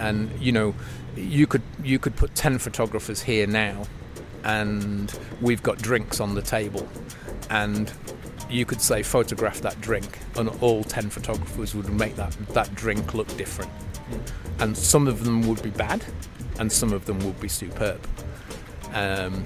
and you know, you could you could put ten photographers here now, and we've got drinks on the table, and you could say photograph that drink, and all ten photographers would make that that drink look different, and some of them would be bad, and some of them would be superb. Um,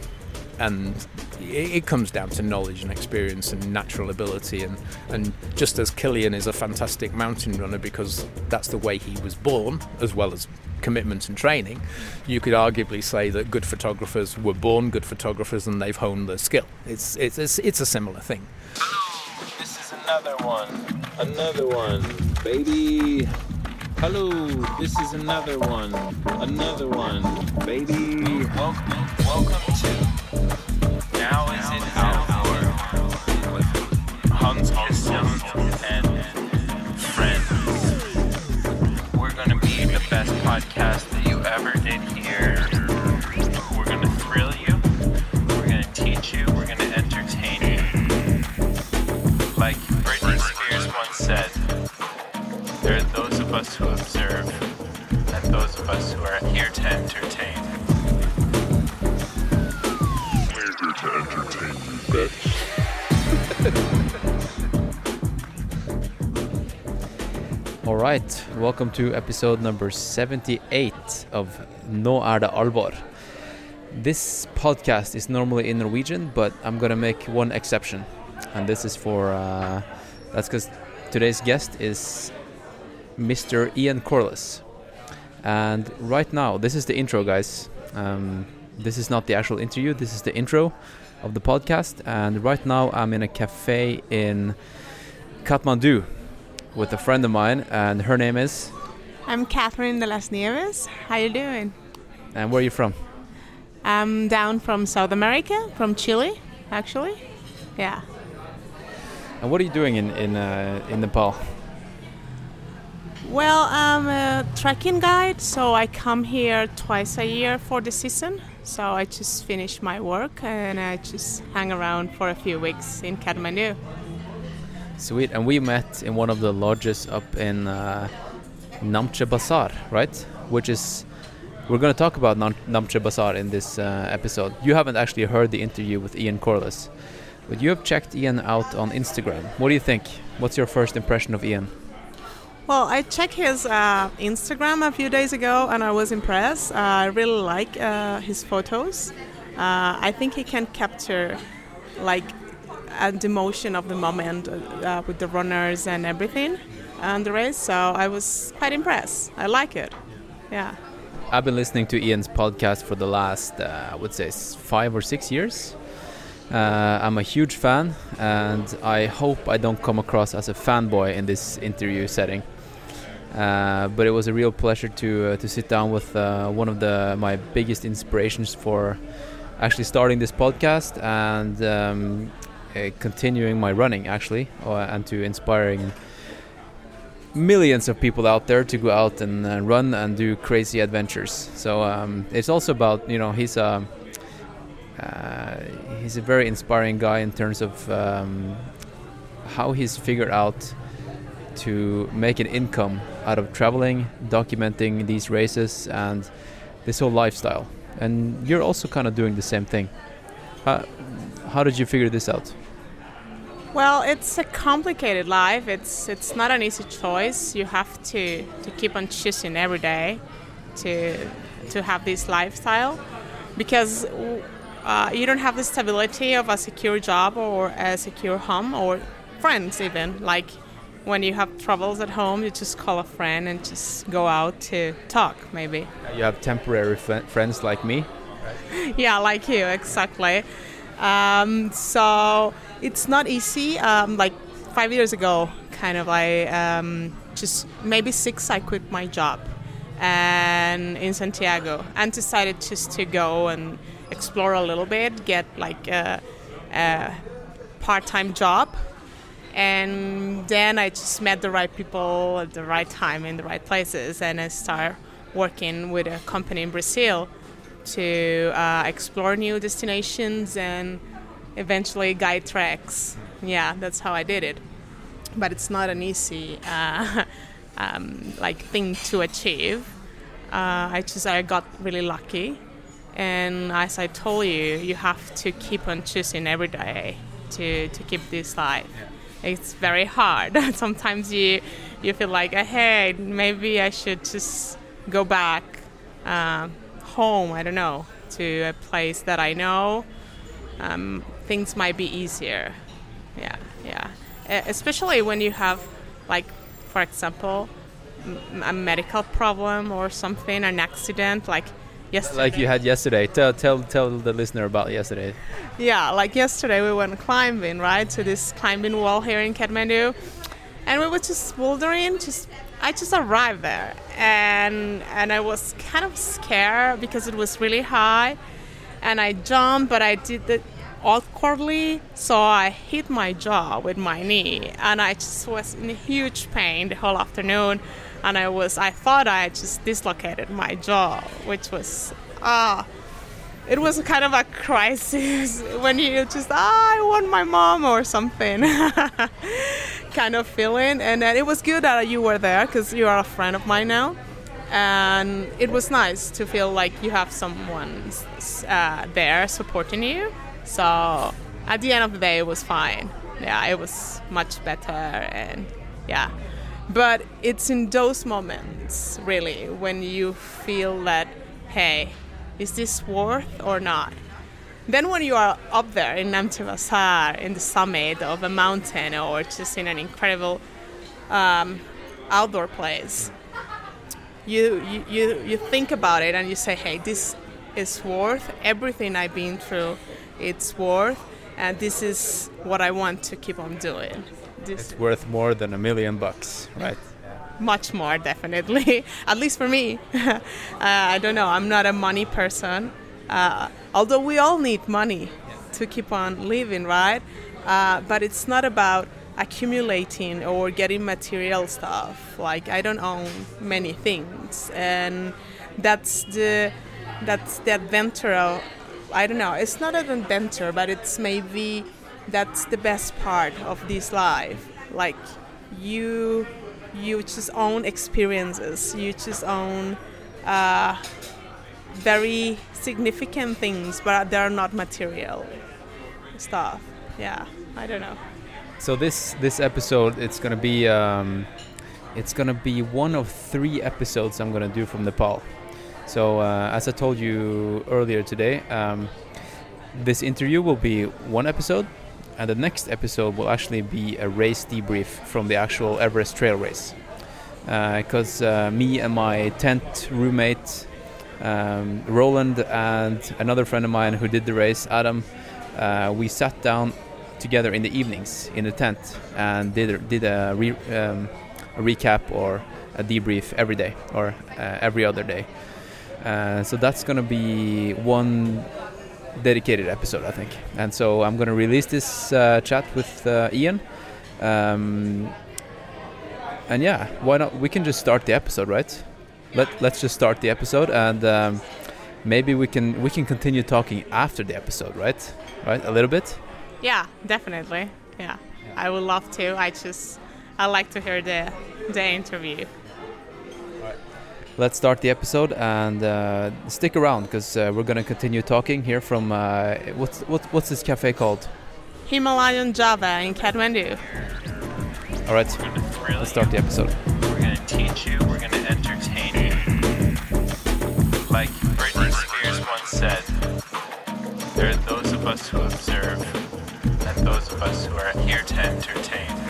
and it, comes down to knowledge and experience and natural ability and, and just as Kilian is a fantastic mountain runner because that's the way he was born as well as commitment and training you could arguably say that good photographers were born good photographers and they've honed their skill. It's it's it's, it's a similar thing. This is another one. Another one. Baby. Hello. This is another one. Another one. Baby. Welcome welcome to now is it our with Hans Christian and friends. We're gonna be the best podcast that you ever did hear. We're gonna thrill you. We're gonna teach you. We're gonna entertain you. Like Britney Spears once said, there are those of us who observe and those of us who are here to entertain. All right, welcome to episode number 78 of No er det alvor. This podcast is normally in Norwegian, but I'm gonna make one exception, and this is for uh, that's because today's guest is Mr. Ian Corless. and right now this is the intro, guys. Um, this is not the actual interview. This is the intro of the podcast. And right now I'm in a cafe in Kathmandu with a friend of mine, and her name is. I'm Catherine de las Nieves. How you doing? And where are you from? I'm down from South America, from Chile, actually. Yeah. And what are you doing in in uh, in Nepal? Well, I'm a trekking guide, so I come here twice a year for the season. So I just finish my work and I just hang around for a few weeks in Kathmandu. Sweet, and we met in one of the lodges up in uh, Namche Bazaar, right? Which is we're going to talk about Nam- Namche Bazaar in this uh, episode. You haven't actually heard the interview with Ian Corless, but you have checked Ian out on Instagram. What do you think? What's your first impression of Ian? Well, I checked his uh, Instagram a few days ago and I was impressed. Uh, I really like uh, his photos. Uh, I think he can capture like the motion of the moment uh, with the runners and everything on the race. So I was quite impressed. I like it. Yeah. I've been listening to Ian's podcast for the last, uh, I would say, five or six years. I'm a huge fan, and I hope I don't come across as a fanboy in this interview setting. Uh, but it was a real pleasure to uh, to sit down with uh, one of the my biggest inspirations for actually starting this podcast and um, uh, continuing my running actually uh, and to inspiring millions of people out there to go out and run and do crazy adventures so um, it's also about you know he's a he's a very inspiring guy in terms of um, how he's figured out to make an income out of traveling, documenting these races, and this whole lifestyle. And you're also kind of doing the same thing. How, how did you figure this out? Well, it's a complicated life. It's it's not an easy choice. You have to, to keep on choosing every day to to have this lifestyle because uh, you don't have the stability of a secure job or a secure home or friends even like when you have troubles at home, you just call a friend and just go out to talk, maybe. You have temporary friends like me? Right? yeah, like you, exactly. Um, so it's not easy. Um, like five years ago, kind of like um, just maybe six, I quit my job. And in Santiago and decided just to go and explore a little bit, get like a, a part-time job. And then I just met the right people at the right time in the right places, and I started working with a company in Brazil to uh, explore new destinations and eventually guide treks. Yeah, that's how I did it. But it's not an easy uh, um, like thing to achieve. Uh, I just I got really lucky, and as I told you, you have to keep on choosing every day to to keep this life. It's very hard. Sometimes you you feel like, hey, maybe I should just go back uh, home. I don't know to a place that I know. Um, things might be easier. Yeah, yeah. Especially when you have, like, for example, m- a medical problem or something, an accident, like yesterday. Like you had yesterday. Tell tell tell the listener about yesterday. Yeah, like yesterday we went climbing, right? To this climbing wall here in Kathmandu. And we were just bouldering, just I just arrived there and and I was kind of scared because it was really high and I jumped but I did it awkwardly so I hit my jaw with my knee and I just was in huge pain the whole afternoon and I was I thought I just dislocated my jaw which was ah it was kind of a crisis when you just ah, I want my mom or something. Kind of feeling. And it was good that you were there because you are a friend of mine now. And it was nice to feel like you have someone uh, there supporting you. So at the end of the day it was fine. Yeah it was much better and yeah. But it's in those moments really when you feel that hey is this worth or not? Then when you are up there in Namche Bazaar, in the summit of a mountain or just in an incredible um, outdoor place, you, you, you, you think about it and you say, hey, this is worth everything I've been through. It's worth, and this is what I want to keep on doing. This It's worth more than a million bucks, right? Much more definitely. At least for me. Uh, i don't know. I'm not a money person. Uh, although we all need money to keep on living right? Uh, but it's not about accumulating or getting material stuff. Like i don't own many things. And that's the that's the adventure of i don't know. It's not an adventure but it's maybe that's the best part of this life. Like you you just own experiences you just own uh, very significant things but they're not material stuff yeah i don't know So this this episode it's gonna be um, it's gonna be one of three episodes I'm gonna do from Nepal. So uh, as I told you earlier today, um, this interview will be one episode, and the next episode will actually be a race debrief from the actual Everest Trail race. Because uh, me and my tent roommate um, Roland and another friend of mine who did the race, Adam, uh, we sat down together in the evenings in the tent and did did a, re, um, a recap or a debrief every day or uh, every other day. Uh, so that's gonna be one dedicated episode, I think. And so I'm gonna release this uh, chat with uh, Ian. Um, and yeah, why not? We can just start the episode, right? Let Let's just start the episode, and um, maybe we can we can continue talking after the episode, right? Right, a little bit. yeah definitely yeah i would love to i just i like to hear the the interview Let's start the episode and uh, stick around because uh, we're gonna continue talking here from uh, what's what, what's this cafe called? himalayan java in kathmandu All right, let's start the episode. We're gonna teach you. We're gonna entertain you. Like Britney Spears once said, there are those of us who observe, and those of us who are here to entertain.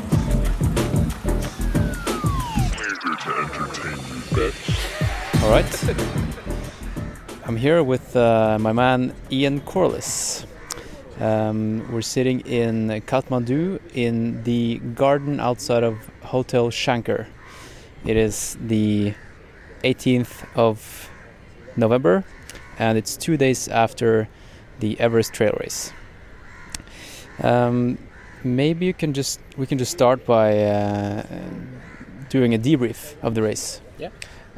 All right. I'm here with uh, my man Ian Corless. Um, we're sitting in Kathmandu in the garden outside of Hotel Shankar. It is the 18th of November, and it's two days after the Everest Trail Race. Um, maybe you can just we can just start by uh, doing a debrief of the race.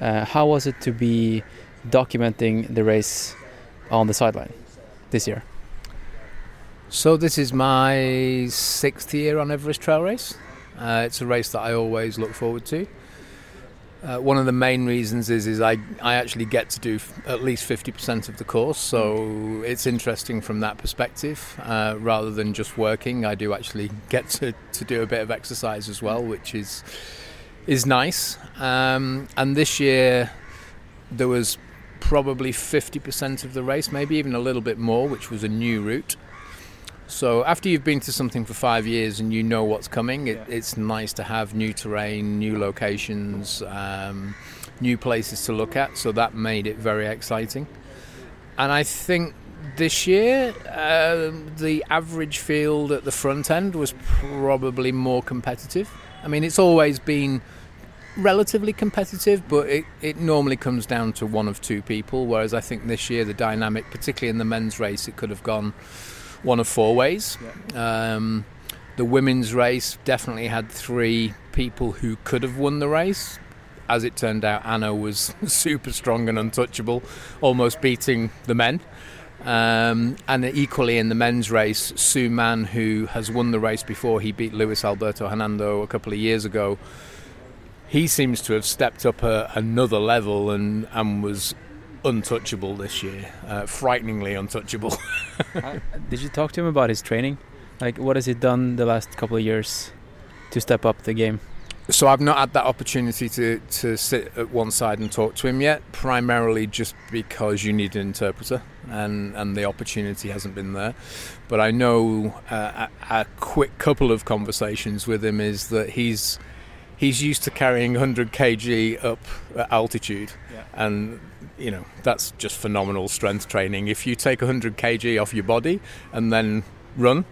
Uh, how was it to be documenting the race on the sideline this year? So this is my sixth year on Everest Trail Race. Uh, it's a race that I always look forward to. Uh, one of the main reasons is is I, I actually get to do at least 50% of the course, so it's interesting from that perspective. Uh, rather than just working, I do actually get to, to do a bit of exercise as well, which is is nice. Um, and this year there was probably 50% of the race, maybe even a little bit more, which was a new route. So after you've been to something for five years and you know what's coming, it, it's nice to have new terrain, new locations, um, new places to look at. So that made it very exciting. And I think this year uh, the average field at the front end was probably more competitive. I mean, it's always been relatively competitive, but it, it normally comes down to one of two people. Whereas I think this year the dynamic, particularly in the men's race, it could have gone one of four ways. Um, the women's race definitely had three people who could have won the race. As it turned out, Anna was super strong and untouchable, almost beating the men. Um, and equally in the men's race, Suman, who has won the race before, he beat Luis Alberto Hernando a couple of years ago. He seems to have stepped up a, another level and, and was untouchable this year, uh, frighteningly untouchable. Uh, Did you talk to him about his training? Like, what has he done the last couple of years to step up the game? So I've not had that opportunity to, to sit at one side and talk to him yet, primarily just because you need an interpreter and, and the opportunity hasn't been there. But I know uh, a, a quick couple of conversations with him is that he's he's used to carrying 100 kg up at altitude, and you know that's just phenomenal strength training. If you take 100 kg off your body and then run,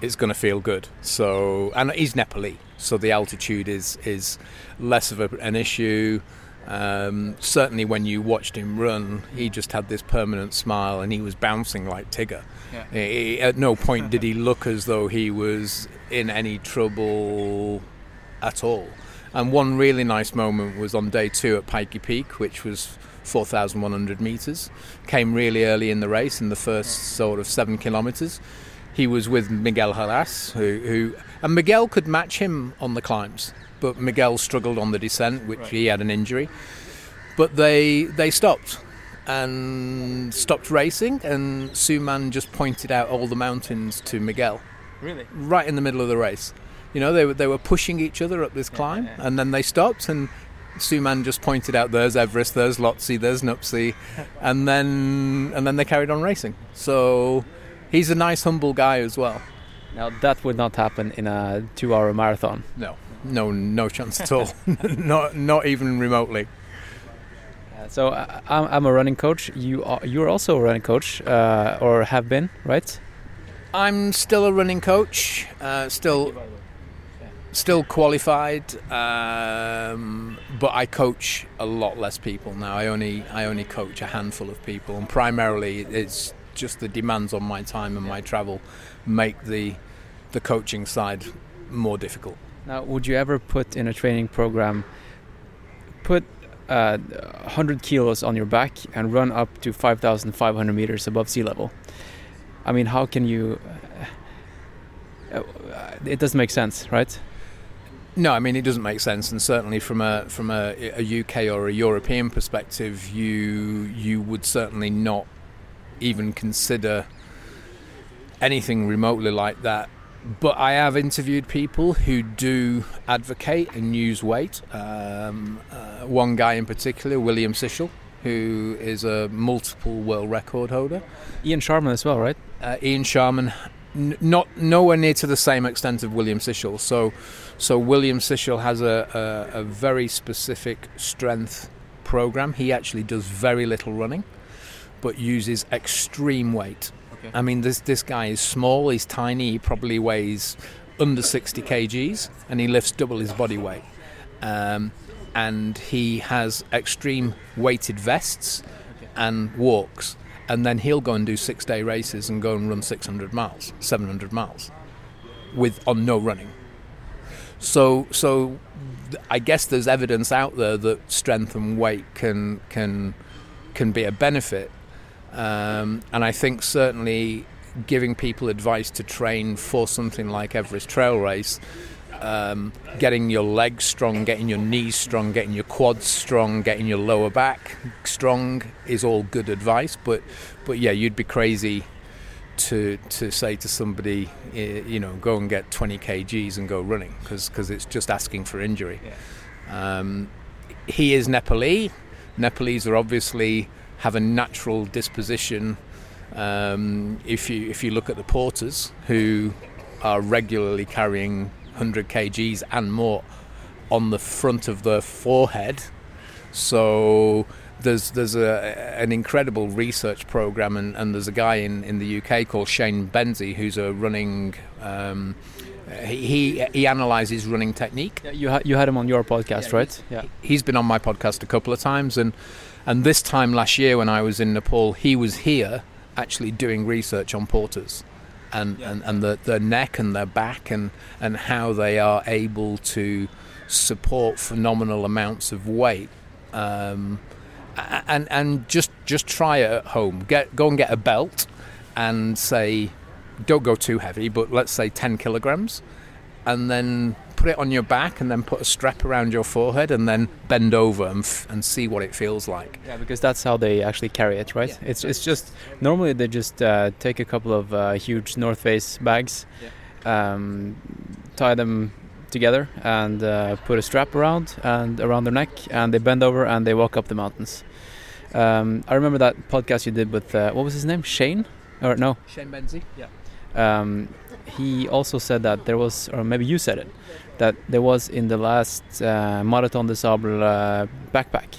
it's going to feel good. So, and he's Nepali, so the altitude is is less of a, an issue. Um, certainly, when you watched him run, he just had this permanent smile, and he was bouncing like Tigger. Yeah. He- at no point did he look as though he was in any trouble at all. And one really nice moment was on day two at Pikey Peak, which was 4,100 metres. Came really early in the race, in the first sort of seven kilometres. He was with Miguel Heras, who, who and Miguel could match him on the climbs, but Miguel struggled on the descent, which he had an injury. But they they stopped and stopped racing, and Suman just pointed out all the mountains to Miguel Really? right in the middle of the race. You know, they were they were pushing each other up this climb, yeah. and then they stopped, and Suman just pointed out, "There's Everest, there's Lhotse, there's Nuptse," and then and then they carried on racing. So he's a nice, humble guy as well. Now, that would not happen in a two hour marathon. No, no, no chance at all. not not even remotely. So, uh, I'm, I'm a running coach. You are, you're also a running coach, uh, or have been, right? I'm still a running coach. Uh, still still qualified, um, but I coach a lot less people now. I only I only coach a handful of people, and primarily it's just the demands on my time and my travel make the the coaching side more difficult. Now, would you ever put in a training program, put uh, 100 kilos on your back and run up to 5,500 meters above sea level? I mean, how can you? Uh, it doesn't make sense, right? No, I mean it doesn't make sense, and certainly from a from a, a UK or a European perspective, you you would certainly not even consider anything remotely like that. But I have interviewed people who do advocate and use weight. Um, uh, one guy in particular, William Sichel, who is a multiple world record holder. Ian Sharman as well, right? Uh, Ian Sharman, n- not nowhere near to the same extent of William Sichel. So, so William Sichel has a, a, a very specific strength program. He actually does very little running, but uses extreme weight. Okay. I mean, this this guy is small. He's tiny. He probably weighs under 60 kgs, and he lifts double his body weight. Um, and he has extreme weighted vests and walks, and then he'll go and do six day races and go and run 600 miles, 700 miles, with on no running. So, so I guess there's evidence out there that strength and weight can can can be a benefit, um, and I think certainly giving people advice to train for something like Everest Trail Race um, getting your legs strong, getting your knees strong, getting your quads strong, getting your lower back strong is all good advice. But but yeah, you'd be crazy to to say to somebody, eh, you know, go and get 20 kgs and go running because it's just asking for injury. Um, he is Nepali. Nepalese are obviously have a natural disposition. Um, if you if you look at the porters who are regularly carrying 100 kgs and more on the front of the forehead, so there's there's a, an incredible research program, and, and there's a guy in, in the UK called Shane Benzie who's a running. Um, he, he he analyzes running technique. Yeah, you ha- you had him on your podcast, right? Yeah. He's been on my podcast a couple of times, and and this time last year when I was in Nepal, he was here actually doing research on porters. And, and, and the, the neck and their back and, and how they are able to support phenomenal amounts of weight. Um, and and just just try it at home. Get go and get a belt, and say, don't go too heavy, but let's say ten kilograms, and then put it on your back, and then put a strap around your forehead, and then bend over and, f- and see what it feels like. Yeah, because that's how they actually carry it, right? Yeah. It's it's just normally they just uh, take a couple of uh, huge North Face bags, um, tie them together, and uh, put a strap around and around their neck, and they bend over and they walk up the mountains. Um, I remember that podcast you did with uh, what was his name, Shane, or no? Shane Benzie. Yeah. Um, he also said that there was, or maybe you said it, that there was in the last uh, Marathon des Sables uh, backpack,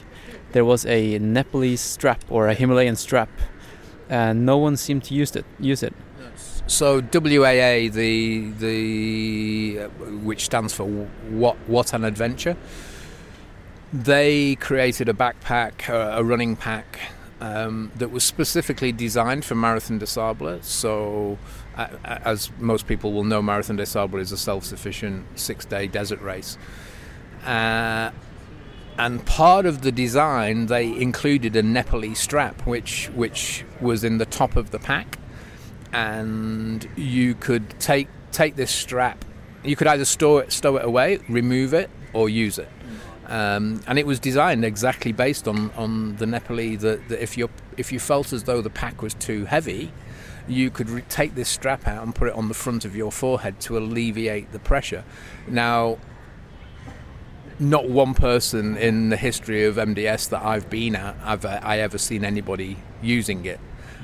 there was a Nepalese strap or a Himalayan strap, and no one seemed to use it. Use it. So WAA, the the uh, which stands for what what an adventure. They created a backpack, a running pack um, that was specifically designed for Marathon des Sables. So, uh, as most people will know, Marathon des Sables is a self-sufficient six-day desert race. Uh, and part of the design, they included a Nepalese strap, which which was in the top of the pack and you could take take this strap. You could either store it, stow it away, remove it, or use it. Um, and it was designed exactly based on, on the Nepali that, that if you if you felt as though the pack was too heavy, you could re- take this strap out and put it on the front of your forehead to alleviate the pressure. Now, not one person in the history of MDS that I've been at have I ever seen anybody using it.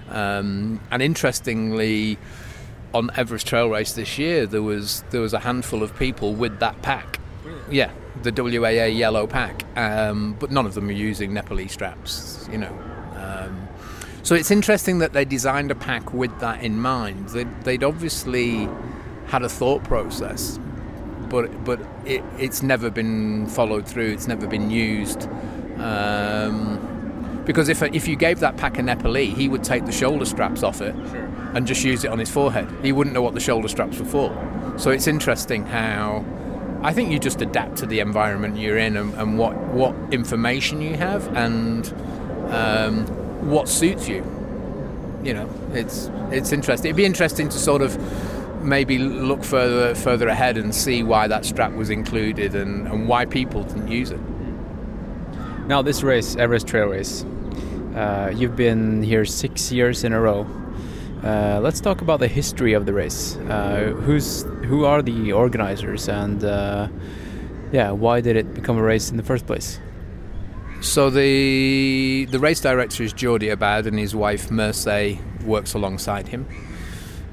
Um, and interestingly, on Everest Trail Race this year, there was there was a handful of people with that pack. Yeah, the WAA yellow pack, um, but none of them are using Nepalese straps. You know, um, so it's interesting that they designed a pack with that in mind. They'd, they'd obviously had a thought process, but but it, it's never been followed through. It's never been used. Um, because if, if you gave that pack a Nepali, he would take the shoulder straps off it and just use it on his forehead. He wouldn't know what the shoulder straps were for. So it's interesting how I think you just adapt to the environment you're in and, and what, what information you have and um, what suits you. You know, it's it's interesting. It'd be interesting to sort of maybe look further further ahead and see why that strap was included and, and why people didn't use it. Now this race, Everest Trail Race, uh, you've been here six years in a row. Uh, let's talk about the history of the race. Uh, who's who are the organizers, and uh, yeah, why did it become a race in the first place? So the the race director is Jordi Abad, and his wife Merce works alongside him.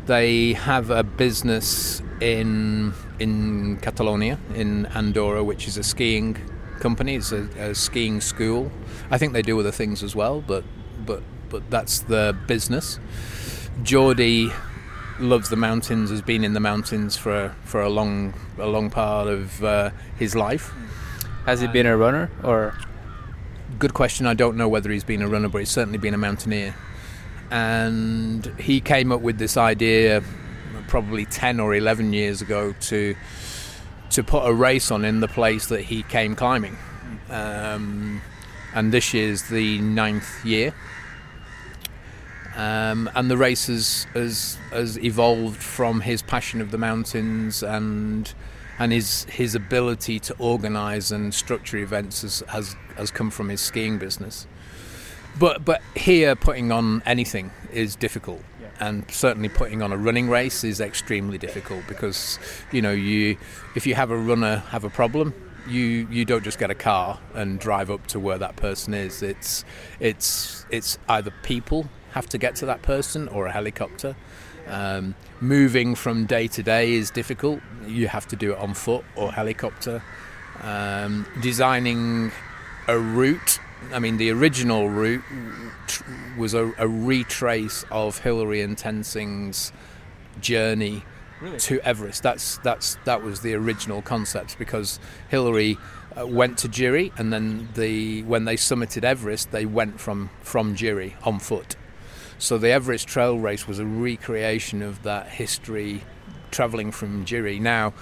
They have a business in in Catalonia, in Andorra, which is a skiing company. It's a, a skiing school. I think they do other things as well, but but but that's the business. Jordi loves the mountains. Has been in the mountains for for a long a long part of uh, his life. Has he been a runner or? Good question. I don't know whether he's been a runner, but he's certainly been a mountaineer. And he came up with this idea probably 10 or 11 years ago to to put a race on in the place that he came climbing. Um, and this year's the ninth year. Um, and the race has, has, has evolved from his passion of the mountains and and his his ability to organise and structure events has, has has come from his skiing business. But but here putting on anything is difficult. And certainly putting on a running race is extremely difficult because you know you if you have a runner have a problem you you don't just get a car and drive up to where that person is it's it's it's either people have to get to that person or a helicopter um, moving from day to day is difficult. You have to do it on foot or helicopter. Um, designing a route. I mean, the original route was a, a retrace of Hillary and Tenzing's journey really? to Everest. That's that's that was the original concept because Hillary uh, went to Jiri, and then the when they summited Everest, they went from from Jiri on foot. So the Everest Trail Race was a recreation of that history travelling from Jiri. Now,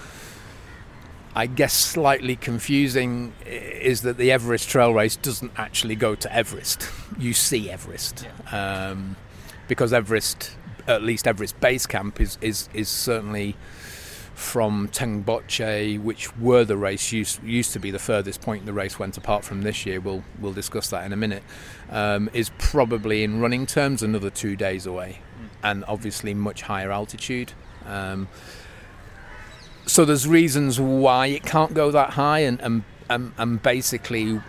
I guess slightly confusing is that the Everest Trail Race doesn't actually go to Everest. You see Everest. Um, because Everest, at least Everest Base Camp, is, is, is certainly from Tengboche, which were the race used used to be the furthest point the race went apart from this year. We'll we'll discuss that in a minute. Um, is probably in running terms another two days away, mm. and obviously much higher altitude. Um, so there's reasons why it can't go that high, and and, and, and basically.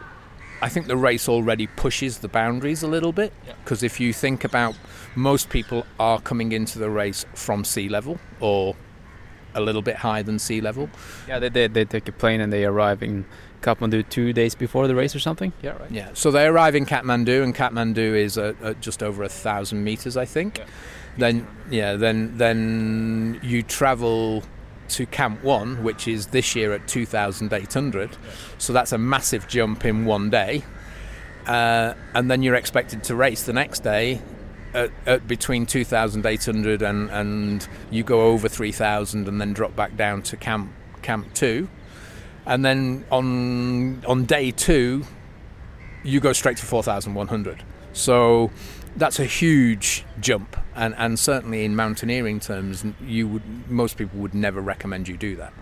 I think the race already pushes the boundaries a little bit because yeah. if you think about most people are coming into the race from sea level or a little bit higher than sea level. Yeah, they, they, they take a plane and they arrive in Kathmandu two days before the race or something. Yeah, right. Yeah, so they arrive in Kathmandu, and Kathmandu is just over a thousand meters, I think. Yeah. Then, yeah, then then you travel to Camp One, which is this year at two thousand eight hundred. Yeah. So that's a massive jump in one day. Uh, and then you're expected to race the next day at, at between 2,800 and, and you go over 3,000 and then drop back down to camp camp two, and then on on day two, you go straight to 4,100. So that's a huge jump, and, and certainly in mountaineering terms, you would most people would never recommend you do that.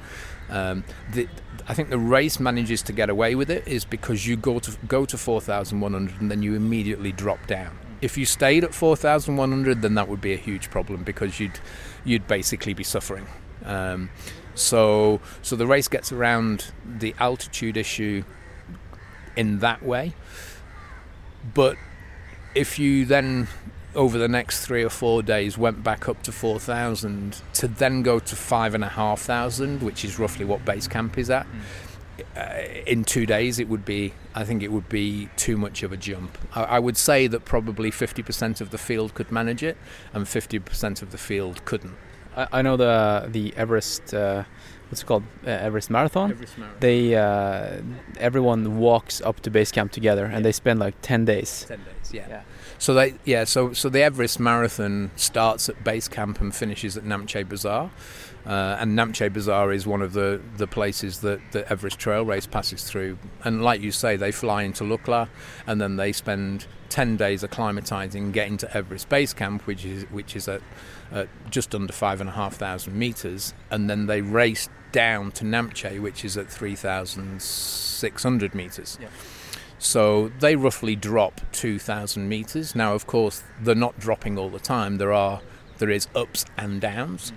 Um, the, I think the race manages to get away with it is because you go to go to 4,100 and then you immediately drop down if you stayed at 4,100, then that would be a huge problem because you'd you'd basically be suffering. Um, so so the race gets around the altitude issue in that way. But if you then over the next three or four days went back up to 4,000 to then go to 5,500, which is roughly what base camp is at. Mm in two days, it would be. I think it would be too much of a jump. I, I would say that probably 50% of the field could manage it, and 50% of the field couldn't. I, I know the the Everest. Uh, what's it called? Uh, Everest Marathon. Everest Marathon. They uh, everyone walks up to base camp together, and they spend like 10 days. 10 days. Yeah. yeah. So they yeah so so the Everest Marathon starts at base camp and finishes at Namche Bazaar. Uh, and Namche Bazaar is one of the, the places that the Everest Trail Race passes through. And like you say, they fly into Lukla and then they spend 10 days acclimatizing, getting to Everest Base Camp, which is, which is at, at just under 5,500 meters. And then they race down to Namche, which is at 3,600 meters. Yeah. So they roughly drop 2,000 meters. Now, of course, they're not dropping all the time. There are there is ups and downs. Mm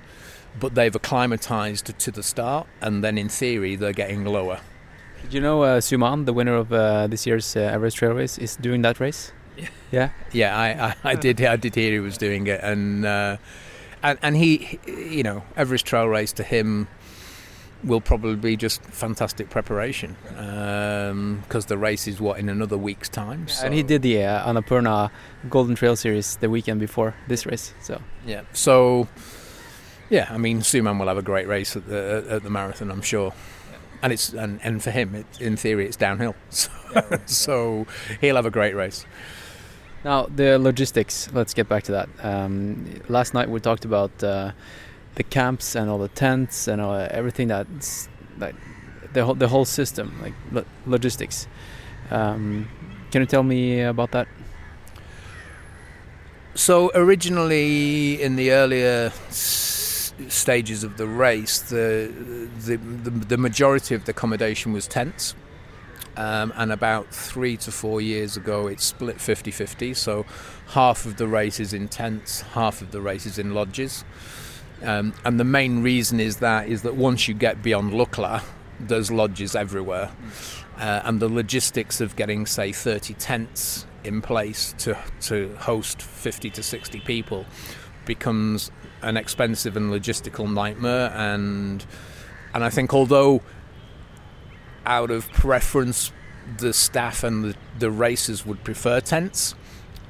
but they've acclimatized to the start, and then in theory they're getting lower. Did you know uh, Suman, the winner of uh, this year's uh, Everest Trail Race, is doing that race? Yeah, yeah, yeah. I, I, I did. I did hear he was doing it, and uh, and and he, you know, Everest Trail Race to him will probably be just fantastic preparation because um, the race is what in another week's time. So. And he did the uh, Annapurna Golden Trail Series the weekend before this race. So yeah, so yeah, I mean, Suman will have a great race at the at the marathon, I'm sure. And it's and, and for him, it, in theory, it's downhill, so, yeah, so he'll have a great race. Now the logistics. Let's get back to that. Um, last night we talked about uh, the camps and all the tents and all, everything that's like the whole the whole system, like lo logistics. Um, can you tell me about that? So originally, in the earlier stages of the race, the the, the, the majority of the accommodation was tents. Um, and about three to four years ago, it split 50 50. So half of the race is in tents, half of the race is in lodges. Um, and the main reason is that is that once you get beyond Lukla, there's lodges everywhere. Uh, and the logistics of getting, say, 30 tents in place to, to host 50 to 60 people becomes an expensive and logistical nightmare. And, and I think, although out of preference, the staff and the, the racers would prefer tents.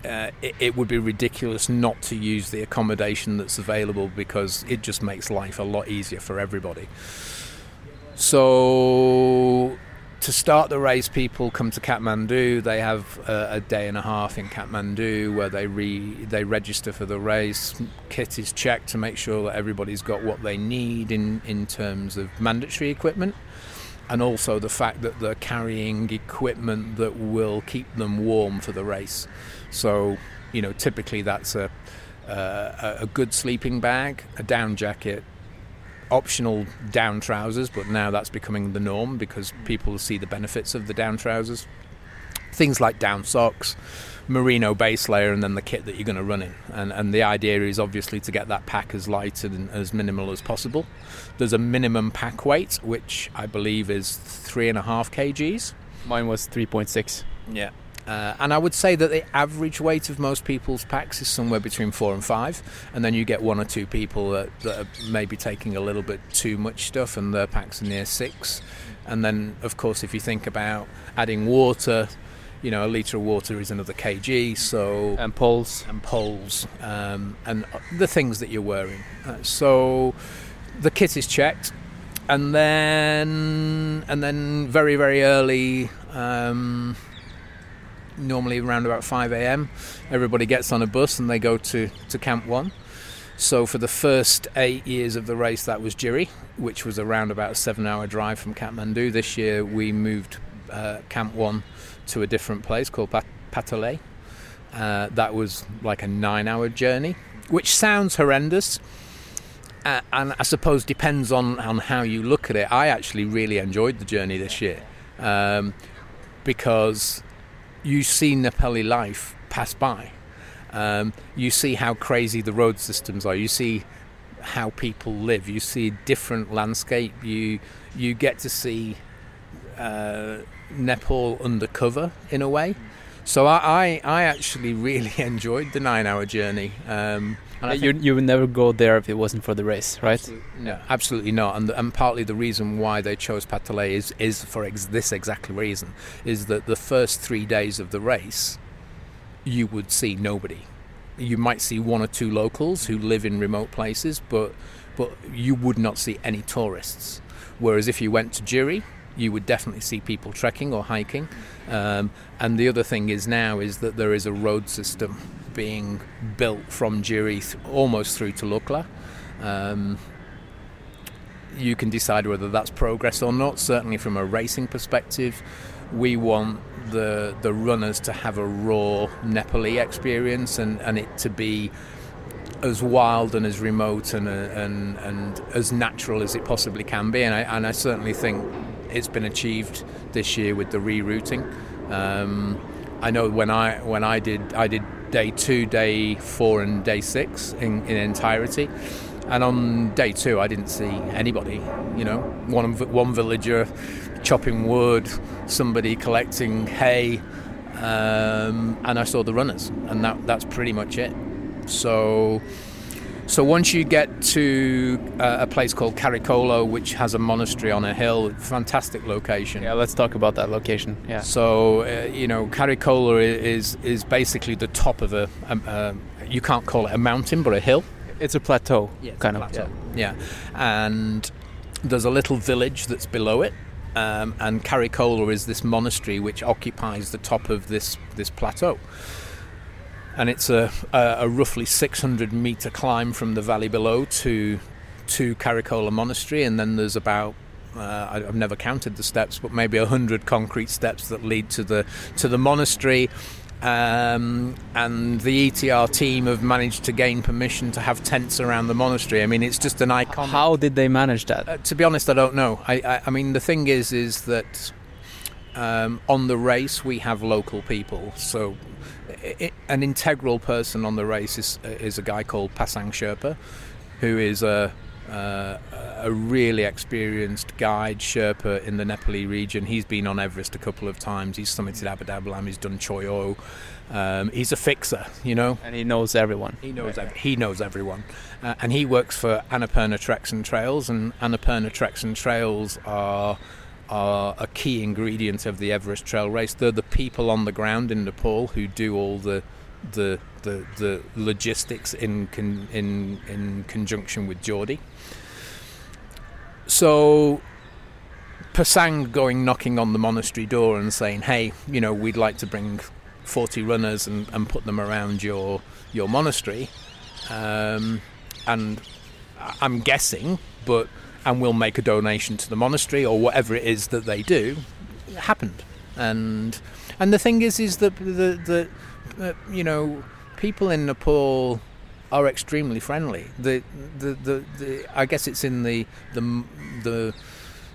Uh, it, it, would be ridiculous not to use the accommodation that's available because it just makes life a lot easier for everybody. So, to start the race, people come to Kathmandu. They have a, a day and a half in Kathmandu where they re, they register for the race. Kit is checked to make sure that everybody's got what they need in, in terms of mandatory equipment and also the fact that they're carrying equipment that will keep them warm for the race. So, you know, typically that's a uh, a good sleeping bag, a down jacket, optional down trousers, but now that's becoming the norm because people see the benefits of the down trousers. Things like down socks, merino base layer and then the kit that you're going to run in. And, and the idea is obviously to get that pack as light and as minimal as possible. There's a minimum pack weight, which I believe is three and a half kgs. Mine was 3.6. Yeah. Uh, and I would say that the average weight of most people's packs is somewhere between four and five, and then you get one or two people that, that are maybe taking a little bit too much stuff, and their packs are near six. And then, of course, if you think about adding water, you know, a litre of water is another kg. So and poles and poles um, and the things that you're wearing. Uh, so the kit is checked, and then and then very very early. Um, normally around about 5 a.m. Everybody gets on a bus and they go to, to Camp 1. So for the first eight years of the race, that was Jiri, which was around about a seven-hour drive from Kathmandu. This year we moved uh, Camp 1 to a different place called Pat- Patale. Uh, that was like a nine hour journey, which sounds horrendous. Uh, and I suppose depends on, on how you look at it. I actually really enjoyed the journey this year um, because you see Nepali life pass by. Um, you see how crazy the road systems are. You see how people live. You see different landscape. You you get to see uh, Nepal undercover in a way. So I, I, I actually really enjoyed the nine-hour journey. Um, and you you would never go there if it wasn't for the race, right? Absolutely, no, absolutely not. And and partly the reason why they chose Patale is is for ex- this exactly reason is that the first three days of the race, you would see nobody. You might see one or two locals who live in remote places, but but you would not see any tourists. Whereas if you went to Jiri, you would definitely see people trekking or hiking. Um, and the other thing is now is that there is a road system being built from Jiri th- almost through to Lukla. Um, you can decide whether that's progress or not. Certainly, from a racing perspective, we want the the runners to have a raw Nepali experience and, and it to be as wild and as remote and, and and as natural as it possibly can be. And I, and I certainly think it's been achieved this year with the rerouting. Um, I know when I when I did I did day two, day four, and day six in, in entirety. And on day two, I didn't see anybody. You know, one one villager chopping wood, somebody collecting hay, um, and I saw the runners, and that that's pretty much it. So so once you get to uh, a place called Kharikhola, which has a monastery on a hill, fantastic location. Yeah, let's talk about that location. Yeah. So uh, you know, Kharikhola is is basically the top of a, a, a, you can't call it a mountain, but a hill. It's a plateau, yeah, kind of. Plateau. Yeah. yeah, and there's a little village that's below it. Um, and Kharikhola is this monastery which occupies the top of this this plateau and it's a, a, a, roughly 600 meter climb from the valley below to to Kharikhola Monastery, and then there's about uh, I've never counted the steps, but maybe hundred concrete steps that lead to the to the monastery, Um, and the ETR team have managed to gain permission to have tents around the monastery. I mean, it's just an icon. How did they manage that? Uh, to be honest, I don't know. I, I, I mean, the thing is, is that um, on the race we have local people. So, an integral person on the race is is a guy called Pasang Sherpa, who is a uh, a really experienced guide Sherpa in the Nepali region. He's been on Everest a couple of times. He's summited Ama Dablam. He's done Cho Oyu. Um, he's a fixer, you know. And he knows everyone. He knows. Ev- he knows everyone, uh, and he works for Annapurna Treks and Trails. And Annapurna Treks and Trails are are a key ingredient of the Everest Trail Race. They're the people on the ground in Nepal who do all the the the, the logistics in con, in in conjunction with Jordi. So Pasang going knocking on the monastery door and saying, "Hey, you know, we'd like to bring 40 runners and, and put them around your your monastery," um, and I'm guessing, but and we'll make a donation to the monastery or whatever it is that they do, happened, and and the thing is, is that the the uh, you know people in Nepal are extremely friendly. The, the, the, the, I guess it's in the, the, the,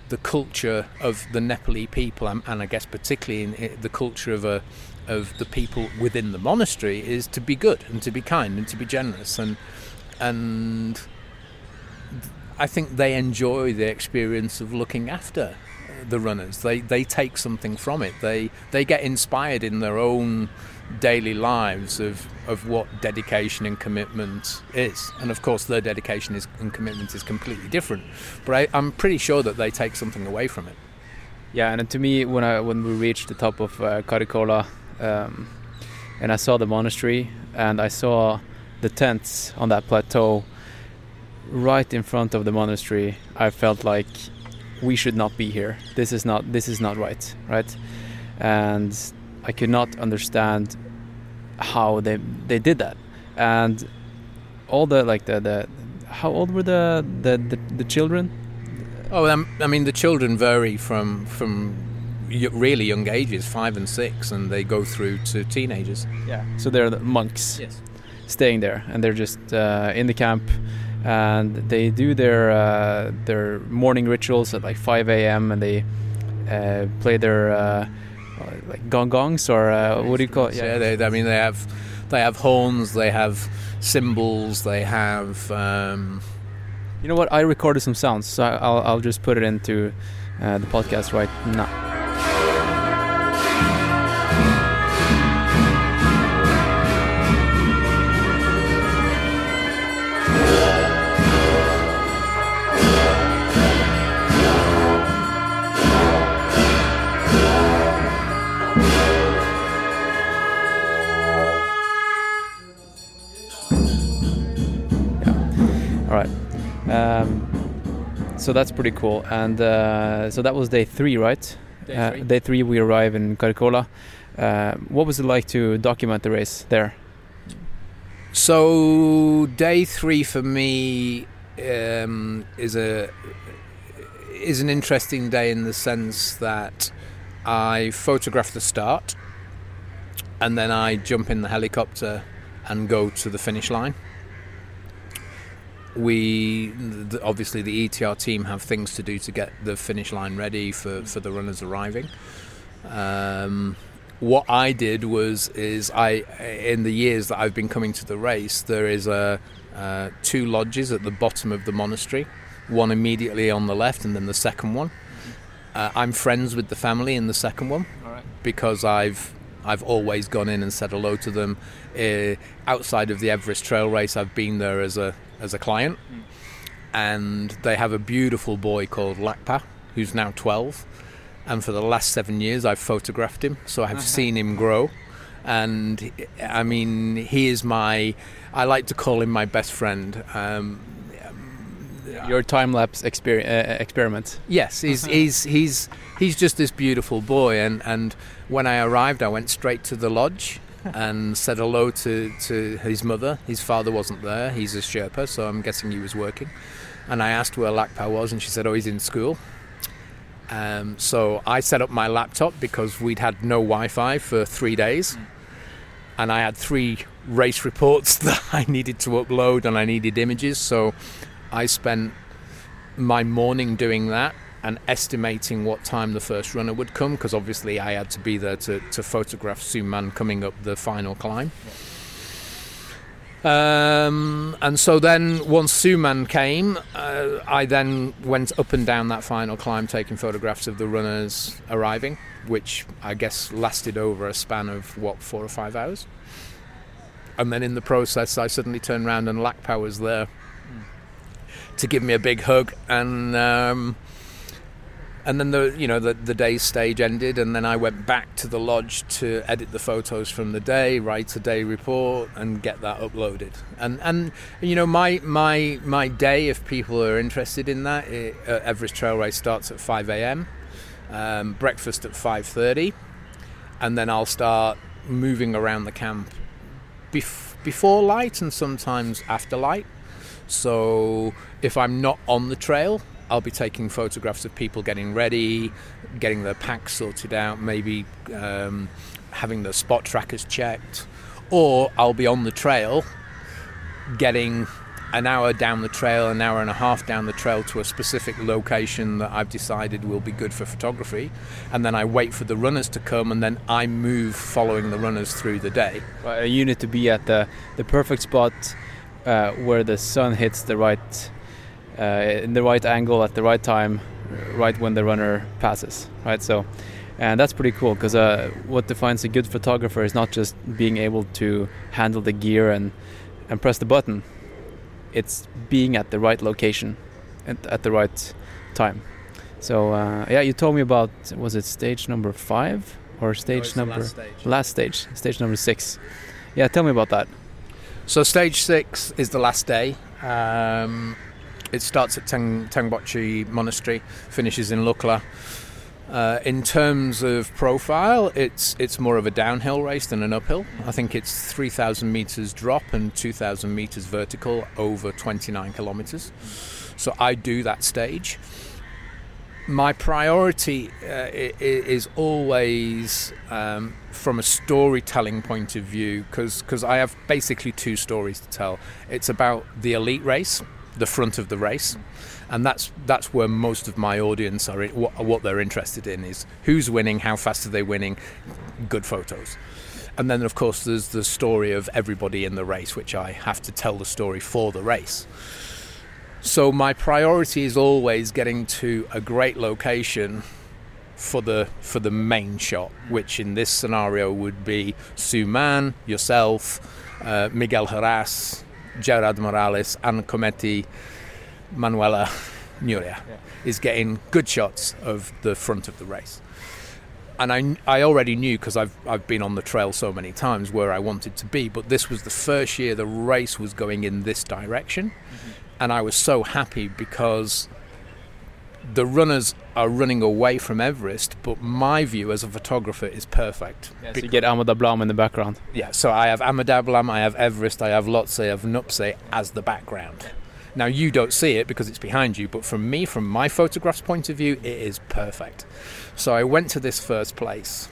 the culture of the Nepali people, and, and I guess particularly in the culture of a, of the people within the monastery, is to be good and to be kind and to be generous, and and I think they enjoy the experience of looking after the runners. They they take something from it. They they get inspired in their own daily lives of, of what dedication and commitment is. And of course, their dedication is, and commitment is completely different. But I, am pretty sure that they take something away from it. Yeah, and to me, when I when we reached the top of uh, um, and I saw the monastery, and I saw the tents on that plateau, right in front of the monastery, I felt like we should not be here. This is not this is not right, right? And I could not understand how they they did that, and all the like the the how old were the the the, the children? Oh, um, I mean the children vary from from really young ages, five and six, and they go through to teenagers. Yeah. So they're the monks. Yes. Staying there, and they're just uh, in the camp, and they do their uh, their morning rituals at like 5 a.m. and they uh, play their uh, like gong gongs or uh, what do you call it? Yeah, yeah they, I mean they have they have horns, they have cymbals, they have. Um, you know what? I recorded some sounds, so I'll I'll just put it into uh, the podcast right now. Um, so that's pretty cool. And uh, so that was day three, right? Day uh, three. Uh, day three, we arrive in Kharikhola. Uh, what was it like to document the race there? So day three for me um, is a is an interesting day in the sense that I photograph the start, and then I jump in the helicopter and go to the finish line we obviously the ETR team have things to do to get the finish line ready for, for the runners arriving. Um, what I did was is I in the years that I've been coming to the race, there is a uh, two lodges at the bottom of the monastery, one immediately on the left, and then the second one. Uh, I'm friends with the family in the second one because I've I've always gone in and said hello to them. Uh, outside of the Everest Trail Race, I've been there as a as a client, mm. and they have a beautiful boy called Lakpa, who's now 12. And for the last seven years, I've photographed him, so I've uh-huh. seen him grow. And I mean, he is my, I like to call him my best friend. Um, your time lapse exper- uh, experiment. Yes, he's uh-huh. he's he's he's just this beautiful boy, and and when I arrived, I went straight to the lodge and said hello to, to his mother. His father wasn't there. He's a Sherpa, so I'm guessing he was working. And I asked where Lakpa was, and she said, "Oh, he's in school." Um, so I set up my laptop because we'd had no Wi-Fi for three days. and I had three race reports that I needed to upload, and I needed images. So I spent my morning doing that and estimating what time the first runner would come because obviously I had to be there to, to photograph Suman coming up the final climb. Um, and so then, once Suman came, uh, I then went up and down that final climb taking photographs of the runners arriving, which I guess lasted over a span of what, four or five hours. And then in the process, I suddenly turned around and Lakpa was there to give me a big hug. And um, and then the you know the the day's stage ended, and then I went back to the lodge to edit the photos from the day, write a day report, and get that uploaded. And and you know my my my day, if people are interested in that, it, uh, Everest Trail Race starts at 5 a.m. Um, breakfast at 5:30, and then I'll start moving around the camp bef- before light and sometimes after light. So if I'm not on the trail, I'll be taking photographs of people getting ready, getting their packs sorted out, maybe um, having the spot trackers checked, or I'll be on the trail getting an hour down the trail, an hour and a half down the trail to a specific location that I've decided will be good for photography, and then I wait for the runners to come, and then I move following the runners through the day. Well, you need to be at the the perfect spot uh, where the sun hits the right in the right angle at the right time, right when the runner passes. Right, so. And that's pretty cool because uh, what defines a good photographer is not just being able to handle the gear and, and press the button. It's being at the right location at, at the right time. So uh, yeah, you told me about was it stage number five or stage No, number last stage. last stage, stage number six. Yeah, tell me about that. So stage six is the last day. Um, it starts at Teng, Tengboche Monastery, finishes in Lukla. Uh, in terms of profile, it's it's more of a downhill race than an uphill. I think it's 3,000 meters drop and 2,000 meters vertical over 29 kilometers. So I do that stage. My priority uh, is always um, from a storytelling point of view because I have basically two stories to tell. It's about the elite race, the front of the race, and that's that's where most of my audience are. What, what they're interested in is who's winning, how fast are they winning, good photos. And then, of course, there's the story of everybody in the race, which I have to tell the story for the race. So my priority is always getting to a great location for the for the main shot, which in this scenario would be Suman, yourself, uh, Miguel Heras, Gerard Morales, Anna Comet, Manuela Nuria, is getting good shots of the front of the race. And I, I already knew because I've, I've been on the trail so many times where I wanted to be, but this was the first year the race was going in this direction. Mm-hmm. And I was so happy because the runners are running away from Everest, but my view as a photographer is perfect. so you get Ama Dablam in the background. Yeah, so I have Ama Dablam, I have Everest, I have Lhotse, I have Nuptse as the background. Now you don't see it because it's behind you, but from me, from my photograph's point of view, it is perfect. So I went to this first place,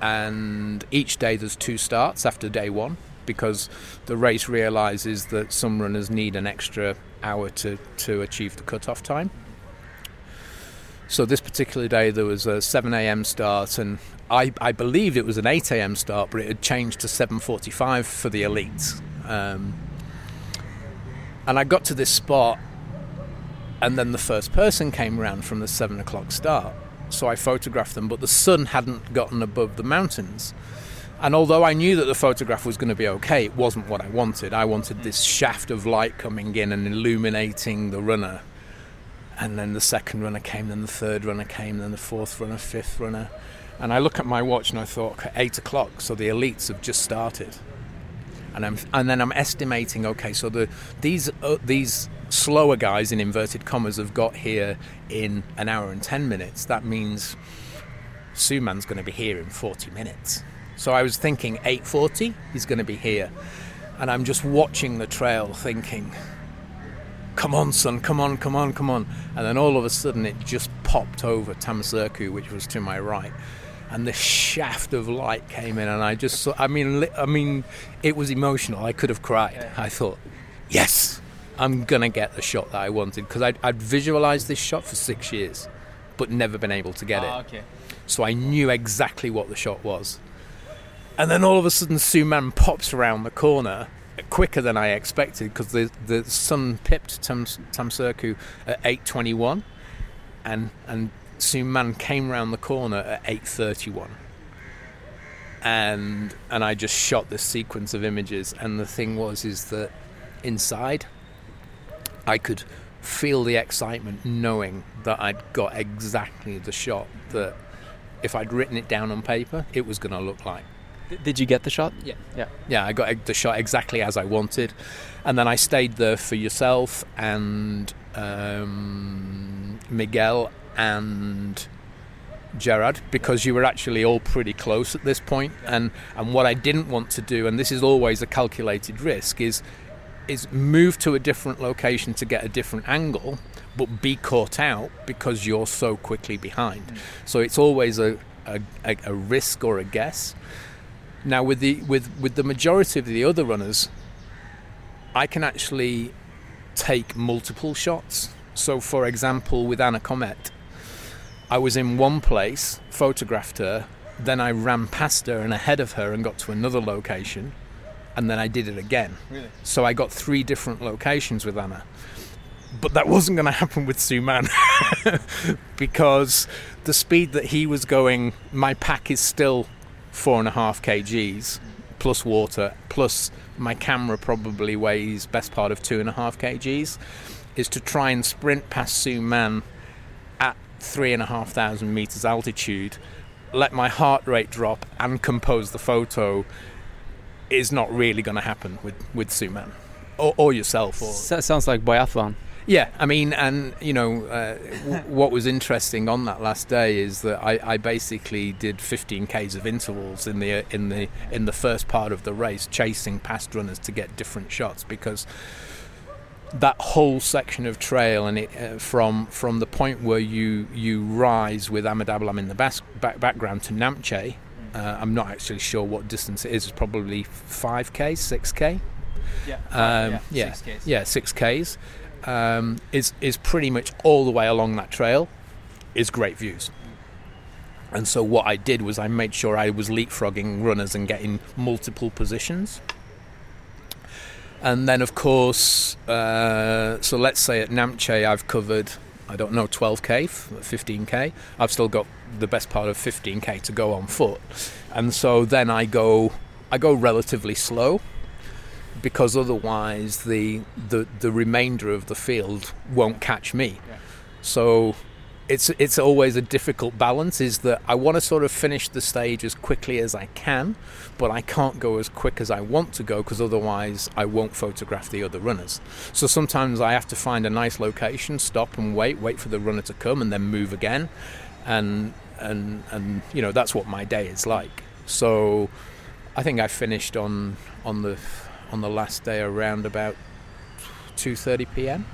and each day there's two starts after day one because the race realizes that some runners need an extra hour to, to achieve the cutoff time. So this particular day there was a 7 a.m. start, and I, I believed it was an 8 a.m. start, but it had changed to 7:45 for the elites. Um, and I got to this spot, and then the first person came round from the seven o'clock start. So I photographed them, but the sun hadn't gotten above the mountains. And although I knew that the photograph was going to be okay, it wasn't what I wanted. I wanted this shaft of light coming in and illuminating the runner. And then the second runner came, then the third runner came, then the fourth runner, fifth runner. And I look at my watch and I thought, okay, eight o'clock, so the elites have just started. And I'm, and then I'm estimating, okay, so the these uh, these slower guys in inverted commas have got here in an hour and ten minutes. That means Suman's going to be here in 40 minutes. So I was thinking 8:40, he's going to be here, and I'm just watching the trail, thinking, "Come on, son, come on, come on, come on!" And then all of a sudden, it just popped over Thamserku, which was to my right, and the shaft of light came in, and I just saw. I mean, I mean, it was emotional. I could have cried. I thought, yes, I'm gonna get the shot that I wanted because I'd, I'd visualized this shot for six years, but never been able to get ah, it. okay. So I knew exactly what the shot was. And then all of a sudden, Suman pops around the corner quicker than I expected because the, the sun pipped Tam, Thamserku at 8.21 and, and Suman came round the corner at 8.31. And, and I just shot this sequence of images. And the thing was, is that inside, I could feel the excitement knowing that I'd got exactly the shot that if I'd written it down on paper, it was going to look like. Did you get the shot? Yeah. Yeah. Yeah, I got the shot exactly as I wanted, and then I stayed there for yourself and um, Miguel and Gerard because you were actually all pretty close at this point. And and what I didn't want to do, and this is always a calculated risk, is is move to a different location to get a different angle, but be caught out because you're so quickly behind. So it's always a, a, a, a risk or a guess. Now with the with with the majority of the other runners, I can actually take multiple shots. So for example, with Anna Comet, I was in one place, photographed her, then I ran past her and ahead of her and got to another location, and then I did it again. Really? So I got three different locations with Anna. But that wasn't going to happen with Suman because the speed that he was going, my pack is still four and a half kgs plus water, plus my camera probably weighs best part of two and a half kgs, is to try and sprint past Suman at three and a half thousand meters altitude, let my heart rate drop, and compose the photo is not really going to happen with with Suman or, or yourself. Or So, sounds like biathlon. Yeah, I mean, and you know, uh, w- what was interesting on that last day is that I, I basically did 15 k's of intervals in the in the in the first part of the race, chasing past runners to get different shots because that whole section of trail and it uh, from from the point where you you rise with Ama Dablam in the bas- back, background to Namche. Uh, I'm not actually sure what distance it is. It's probably 5k, 6k. Yeah. Um, yeah, yeah, six Ks um, is is pretty much all the way along that trail is great views. And so what I did was I made sure I was leapfrogging runners and getting multiple positions. And then of course, uh, so let's say at Namche I've covered I don't know 12k, 15k. I've still got the best part of 15k to go on foot, and so then I go I go relatively slow because otherwise the, the the remainder of the field won't catch me. So it's it's always a difficult balance. Is that I want to sort of finish the stage as quickly as I can, but I can't go as quick as I want to go because otherwise I won't photograph the other runners. So sometimes I have to find a nice location, stop and wait, wait for the runner to come, and then move again, and and and you know that's what my day is like. So I think I finished on on the on the last day around about 2:30 p.m.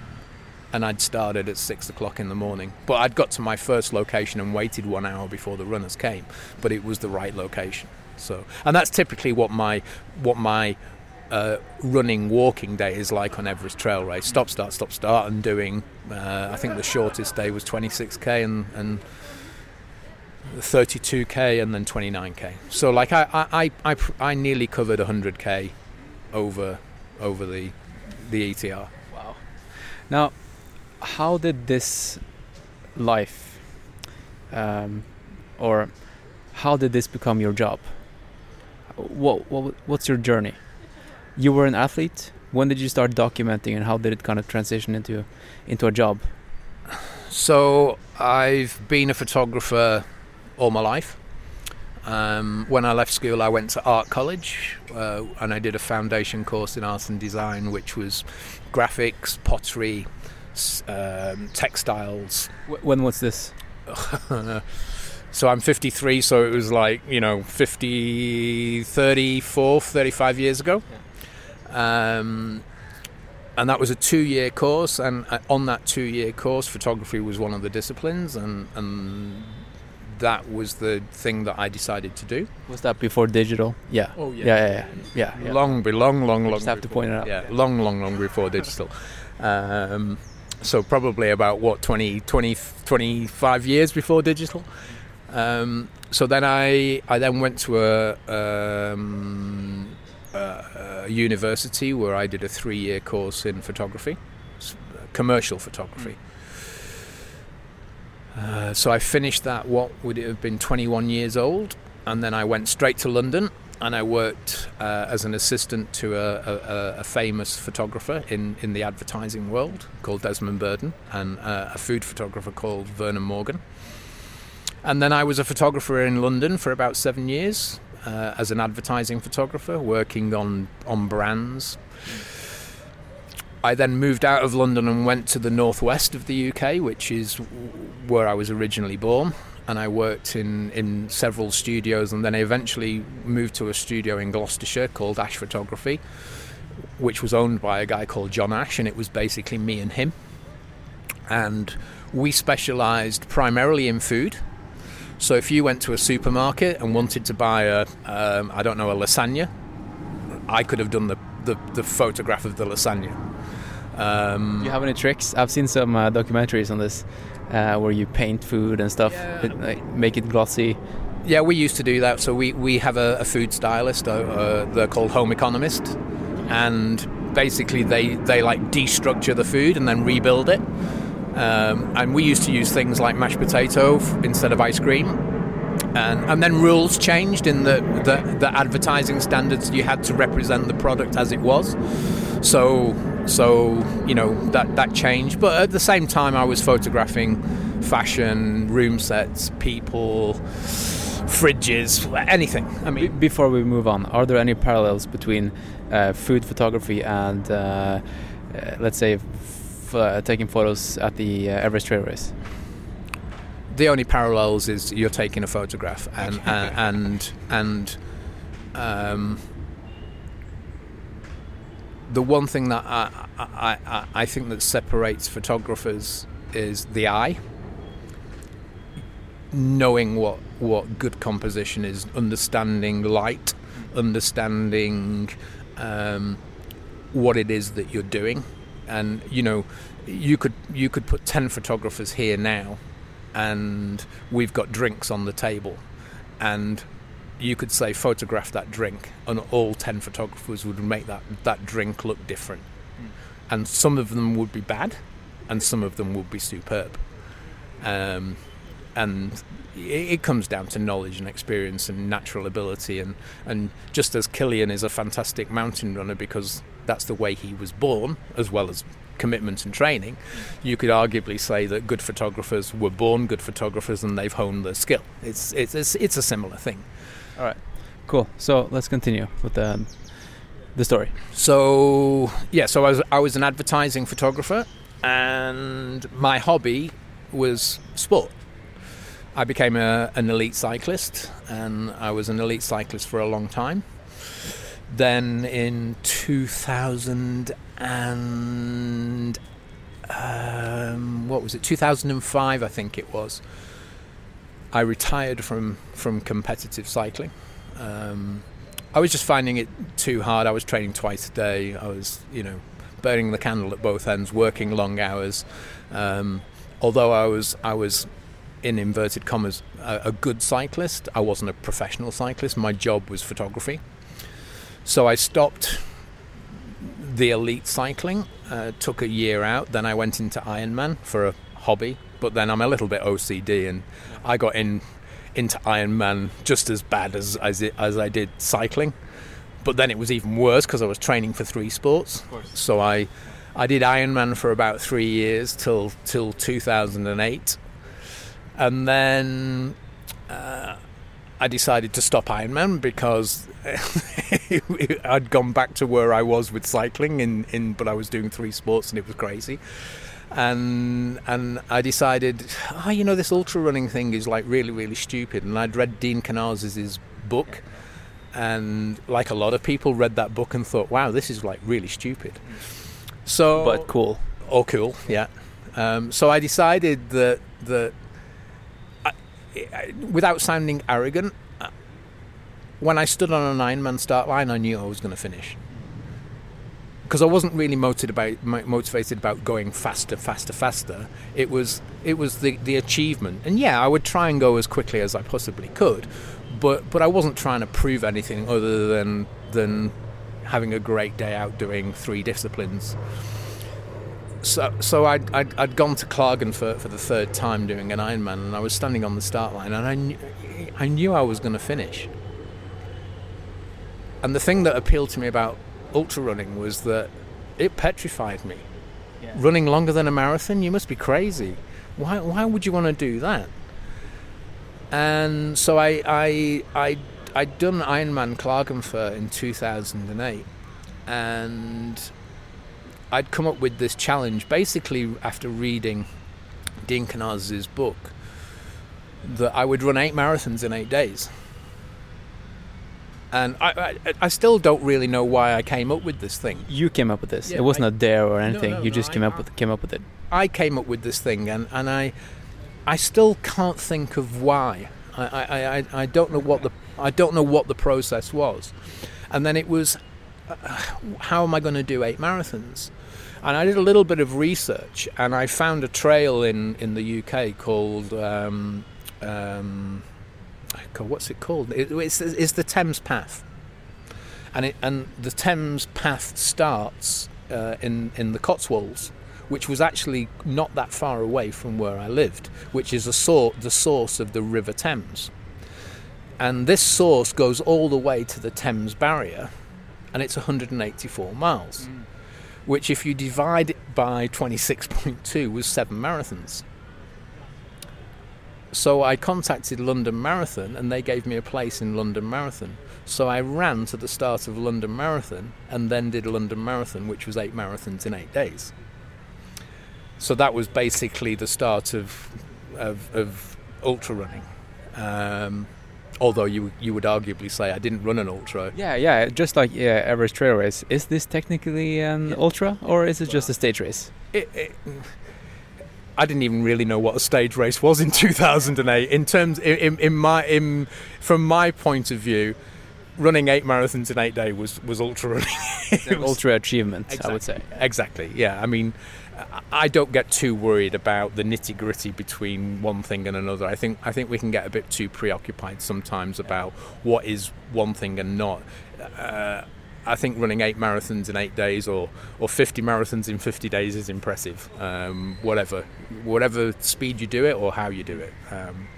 and I'd started at six o'clock in the morning. But I'd got to my first location and waited one hour before the runners came. But it was the right location. So, and that's typically what my what my uh, running walking day is like on Everest Trail Race. Stop, start, stop, start, and doing. Uh, I think the shortest day was 26k and and 32k and then 29k. So like I I, I, I, I nearly covered 100k over over the the ETR. Wow. Now, how did this life, um, or how did this become your job? What, what what's your journey? You were an athlete. When did you start documenting, and how did it kind of transition into into a job? So I've been a photographer all my life. Um, when I left school, I went to art college uh, and I did a foundation course in art and design, which was graphics, pottery, um, textiles. When was this? so I'm 53, so it was like, you know, 50, 34, 35 years ago. Um, and that was a two year course, and uh, on that two year course, photography was one of the disciplines, and, and that was the thing that I decided to do. Was that before digital? Yeah. Oh, Yeah, yeah, yeah. yeah, yeah. Long, be long, long, long. just have to point it out. Yeah, long, long, long before digital. Um, so probably about what 20, 20, 25 years before digital. Um, so then I I then went to a, um, a, a university where I did a three year course in photography, commercial photography. Uh, so I finished that. What would it have been? Twenty one years old, and then I went straight to London and I worked uh, as an assistant to a, a, a famous photographer in, in the advertising world called Desmond Burdon and uh, a food photographer called Vernon Morgan. And then I was a photographer in London for about seven years uh, as an advertising photographer, working on, on brands. I then moved out of London and went to the northwest of the UK, which is where I was originally born and I worked in, in several studios and then I eventually moved to a studio in Gloucestershire called Ash Photography, which was owned by a guy called John Ash, and it was basically me and him. And we specialised primarily in food. So if you went to a supermarket and wanted to buy a, um, I don't know, a lasagna, I could have done the, the, the photograph of the lasagna. Um, Do you have any tricks? I've seen some uh, documentaries on this uh, where you paint food and stuff, Yeah. it, like, make it glossy. Yeah, we used to do that. So we, we have a, a food stylist. Uh, uh, they're called Home Economist, and basically they they like destructure the food and then rebuild it. Um, and we used to use things like mashed potato f- instead of ice cream. And, and then rules changed in the, the, the advertising standards you had to represent the product as it was. So so you know that that changed. But at the same time, I was photographing fashion, room sets, people, fridges, anything. I Be- mean, before we move on, are there any parallels between uh, food photography and, uh, uh, let's say, f- uh, taking photos at the uh, Everest Trail Race? the only parallels is you're taking a photograph and and and, and um, the one thing that I, I, I, I think that separates photographers is the eye. Knowing what what good composition is understanding light understanding um, what it is that you're doing. And you know you could you could put 10 photographers here now and we've got drinks on the table. And you could say photograph that drink and all 10 photographers would make that, that drink look different. And some of them would be bad and some of them would be superb. Um, and it, it comes down to knowledge and experience and natural ability. And, and just as Kilian is a fantastic mountain runner because that's the way he was born as well as commitment and training you could arguably say that good photographers were born good photographers and they've honed their skill. It's it's it's, it's a similar thing All right, cool. So let's continue with the the story. So yeah, so I was I was an advertising photographer, and my hobby was sport. I became a, an elite cyclist, and I was an elite cyclist for a long time. Then in 2000 and um, what was it? 2005, I think it was. I retired from from competitive cycling. Um, I was just finding it too hard. I was training twice a day. I was, you know, burning the candle at both ends, working long hours. Um, although I was, I was, in inverted commas, a, a good cyclist. I wasn't a professional cyclist. My job was photography. So I stopped the elite cycling. Uh, took a year out. Then I went into Ironman for a hobby. But then I'm a little bit OCD, and I got in into Ironman just as bad as as, it, as I did cycling. But then it was even worse because I was training for three sports. So I I did Ironman for about three years till till 2008, and then uh, I decided to stop Ironman because I'd gone back to where I was with cycling, in, in but I was doing three sports and it was crazy and and I decided, oh, you know, this ultra running thing is like really, really stupid. And I'd read Dean Karnazes' book, and like a lot of people, read that book and thought, wow, this is like really stupid. So, But cool. oh, cool, yeah. Um, so I decided that that I, I- without sounding arrogant, uh, when I stood on an Ironman start line, I knew I was going to finish. Because I wasn't really motivated about motivated about going faster, faster, faster. It was it was the, the achievement, and yeah, I would try and go as quickly as I possibly could, but but I wasn't trying to prove anything other than than having a great day out doing three disciplines. So, so I'd, I'd, I'd gone to Klagen for, for the third time doing an Ironman, and I was standing on the start line, and I knew, I knew I was going to finish. And the thing that appealed to me about ultra running was that it petrified me. Running longer than a marathon, you must be crazy. Why, why would you want to do that? And so I, I, I, I'd done Ironman Klagenfurt in 2008, and I'd come up with this challenge basically after reading Dean Karnazes's book that I would run eight marathons in eight days. And I, I, I still don't really know why I came up with this thing. You came up with this. Yeah, it wasn't I- a dare or anything. no, you no, just I- came up with came up with it. I came up with this thing, and, and I, I still can't think of why. I, I, I, I don't know what the I don't know what the process was, and then it was, uh, how am I going to do eight marathons? And I did a little bit of research, and I found a trail in, in the UK called, um, um, God, what's it called? It, it's, it's the Thames Path, and it and the Thames Path starts uh, in in the Cotswolds which was actually not that far away from where I lived, which is a sor- the source of the River Thames. And this source goes all the way to the Thames barrier, and it's 184 miles, which, if you divide it by 26.2, was seven marathons. So I contacted London Marathon, and they gave me a place in London Marathon. So I ran to the start of London Marathon, and then did London Marathon, which was eight marathons in eight days so that was basically the start of of, of ultra running. Um, although you you would arguably say I didn't run an ultra. Yeah, yeah. Just like yeah, Everest Trail Race. Is this technically an Yeah. ultra or is it just a stage race? It, it, I didn't even really know what a stage race was in 2008. In terms, in, in, in my in from my point of view, running eight marathons in eight days was was ultra running. Was- ultra achievement, I would say. Exactly. Yeah. I mean, I- I don't get too worried about the nitty gritty between one thing and another. I think I think we can get a bit too preoccupied sometimes about what is one thing and not. Uh, I think running eight marathons in eight days or, or 50 marathons in 50 days is impressive. Um, whatever, whatever speed you do it or how you do it. Um,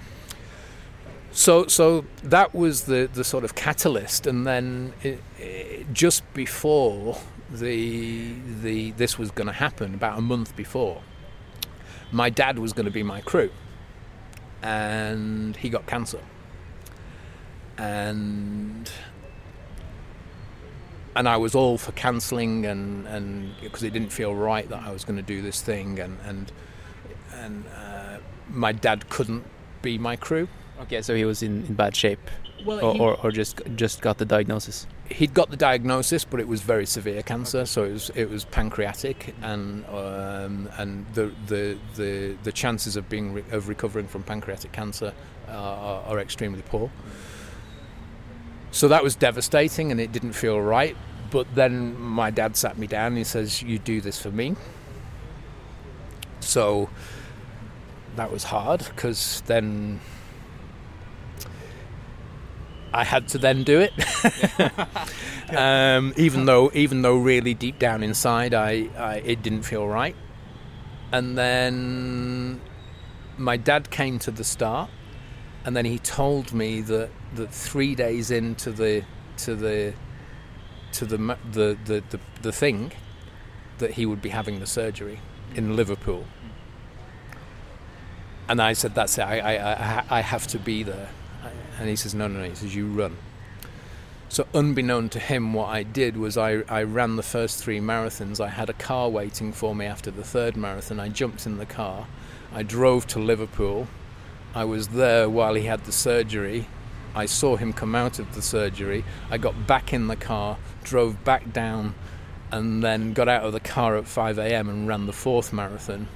so so that was the, the sort of catalyst, and then it, it, just before the the this was going to happen, about a month before, my dad was going to be my crew, and he got cancer, and and I was all for cancelling, and and because it didn't feel right that I was going to do this thing, and and and uh, my dad couldn't be my crew. Okay, so he was in, in bad shape, Well, or, he- or, or just just got the diagnosis. he'd got the diagnosis, but it was very severe cancer. So it was it was pancreatic, and um, and the, the the the chances of being re- of recovering from pancreatic cancer are, are extremely poor. So that was devastating, and it didn't feel right. But then my dad sat me down and he says, "You do this for me." So that was hard because then I had to then do it. um, even though, even though, really deep down inside, I, I it didn't feel right. And then my dad came to the start, and then he told me that that three days into the to the to the the the, the, the thing that he would be having the surgery in Liverpool. And I said, "That's it. I, I, I, have to be there." And he says, "No, no, no." He says, "You run." So, unbeknown to him, what I did was I, I ran the first three marathons. I had a car waiting for me after the third marathon. I jumped in the car. I drove to Liverpool. I was there while he had the surgery. I saw him come out of the surgery. I got back in the car, drove back down, and then got out of the car at 5 a.m. and ran the fourth marathon.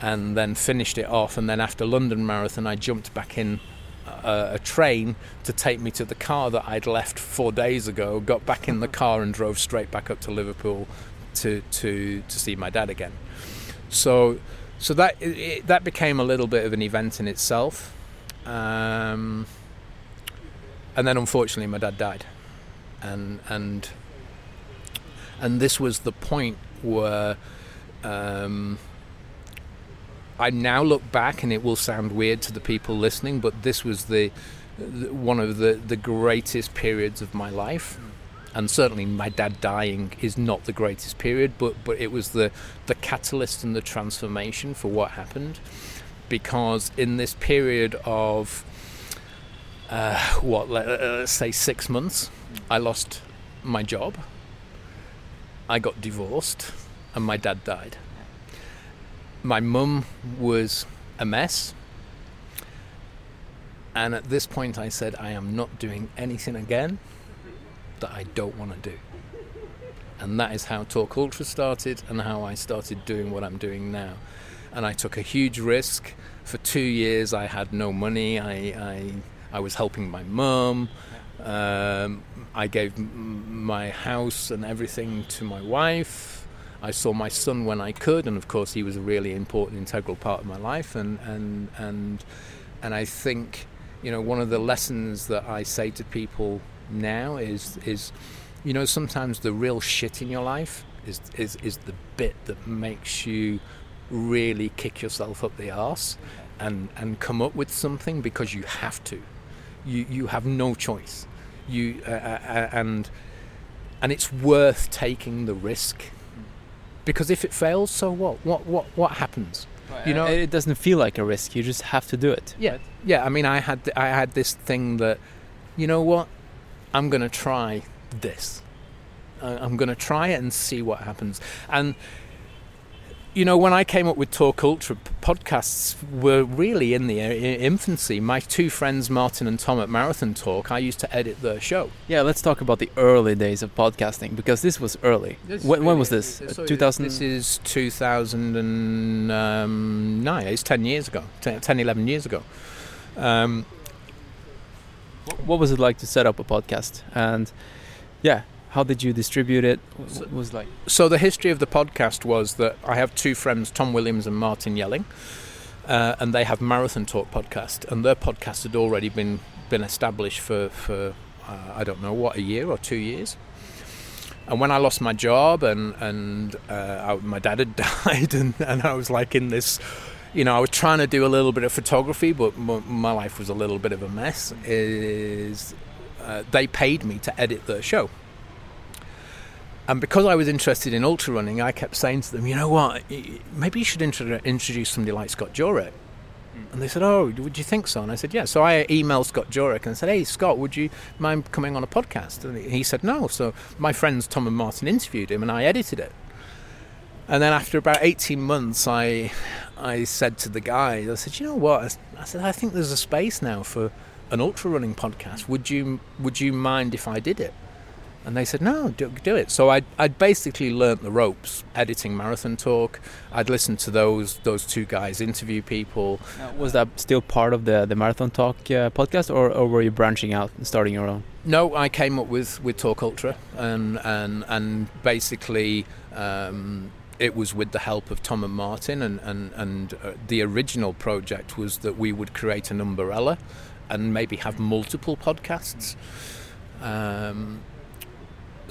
and then finished it off. And then after London Marathon, I jumped back in a, a train to take me to the car that I'd left four days ago. Got back in the car and drove straight back up to Liverpool to to to see my dad again. So so that it, that became a little bit of an event in itself. Um, and then unfortunately my dad died. And and and this was the point where um, I now look back and it will sound weird to the people listening but this was the, the one of the the greatest periods of my life. And certainly my dad dying is not the greatest period but but it was the the catalyst and the transformation for what happened. Because in this period of uh, what let, uh, let's say six months I lost my job. I got divorced and my dad died. My mum was a mess. And at this point I said I am not doing anything again that I don't want to do. And that is how Talk Ultra started and how I started doing what I'm doing now. And I took a huge risk. For two years I had no money. I, I I was helping my mum. Um, I gave my house and everything to my wife. I saw my son when I could, and of course, he was a really important, integral part of my life. And and and and I think, you know, one of the lessons that I say to people now is is, you know, sometimes the real shit in your life is is is the bit that makes you really kick yourself up the arse and and come up with something because you have to you you have no choice. You uh, uh, and and it's worth taking the risk because if it fails, so what? What what what happens? You know, it doesn't feel like a risk. You just have to do it. Yeah, yeah. I mean, I had I had this thing that, you know what, I'm going to try this. I'm going to try it and see what happens. And you know, when I came up with Talk Ultra, podcasts were really in the infancy. My two friends, Martin and Tom at Marathon Talk, I used to edit their show. Yeah, let's talk about the early days of podcasting because this was early. This when, when, was this? So 2000? This is 2009. It's 10 years ago, 10, 10 11 years ago. Um, what was it like to set up a podcast? And yeah, how did you distribute it? What was like? So the history of the podcast was that I have two friends, Tom Williams and Martin Yelling, uh, and they have Marathon Talk podcast, and their podcast had already been been established for for uh, I don't know what a year or two years. And when I lost my job and and uh, I, my dad had died, and, and I was like in this you know, I was trying to do a little bit of photography, but my life was a little bit of a mess. Is uh, they paid me to edit the show, and because I was interested in ultra running, I kept saying to them, you know what, maybe you should introduce somebody like Scott Jurek. Hmm. And they said, "Oh, would you think so?" And I said, "Yeah." So I emailed Scott Jurek and said, "Hey, Scott, would you mind coming on a podcast?" And he said, "No." So my friends Tom and Martin interviewed him, and I edited it. And then after about eighteen months, I I said to the guy, I said, "You know what?" I said, "I think there's a space now for an ultra running podcast. Would you Would you mind if I did it?" And they said, no, do, do it. So I'd, I'd basically learnt the ropes editing Marathon Talk. I'd listened to those those two guys interview people. Uh, was that still part of the, the Marathon Talk uh, podcast, or, or were you branching out and starting your own? No, I came up with, with Talk Ultra, and, and, and basically um, it was with the help of Tom and Martin. And, and, and uh, the original project was that we would create an umbrella and maybe have multiple podcasts. Um,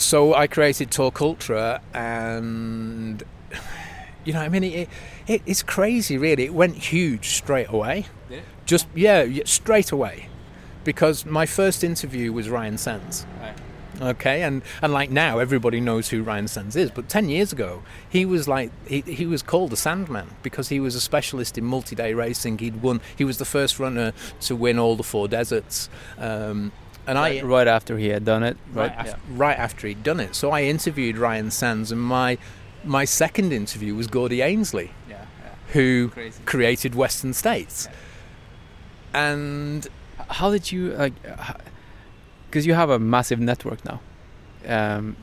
so I created Talk Ultra, and you know, I mean, it, it, it's crazy, really. It went huge straight away. Yeah. Just yeah, straight away, because my first interview was Ryan Sandes. Right. Okay, and, and like now everybody knows who Ryan Sandes is, but ten years ago he was like he, he was called the Sandman because he was a specialist in multi-day racing. He'd won. He was the first runner to win all the four deserts. Um, and right, I right after he had done it, right, right, yeah. right after he'd done it. So I interviewed Ryan Sandes, and my my second interview was Gordy Ainsleigh, yeah, yeah. who Crazy. created Western States. And how did you like? Because you have a massive network now. Um,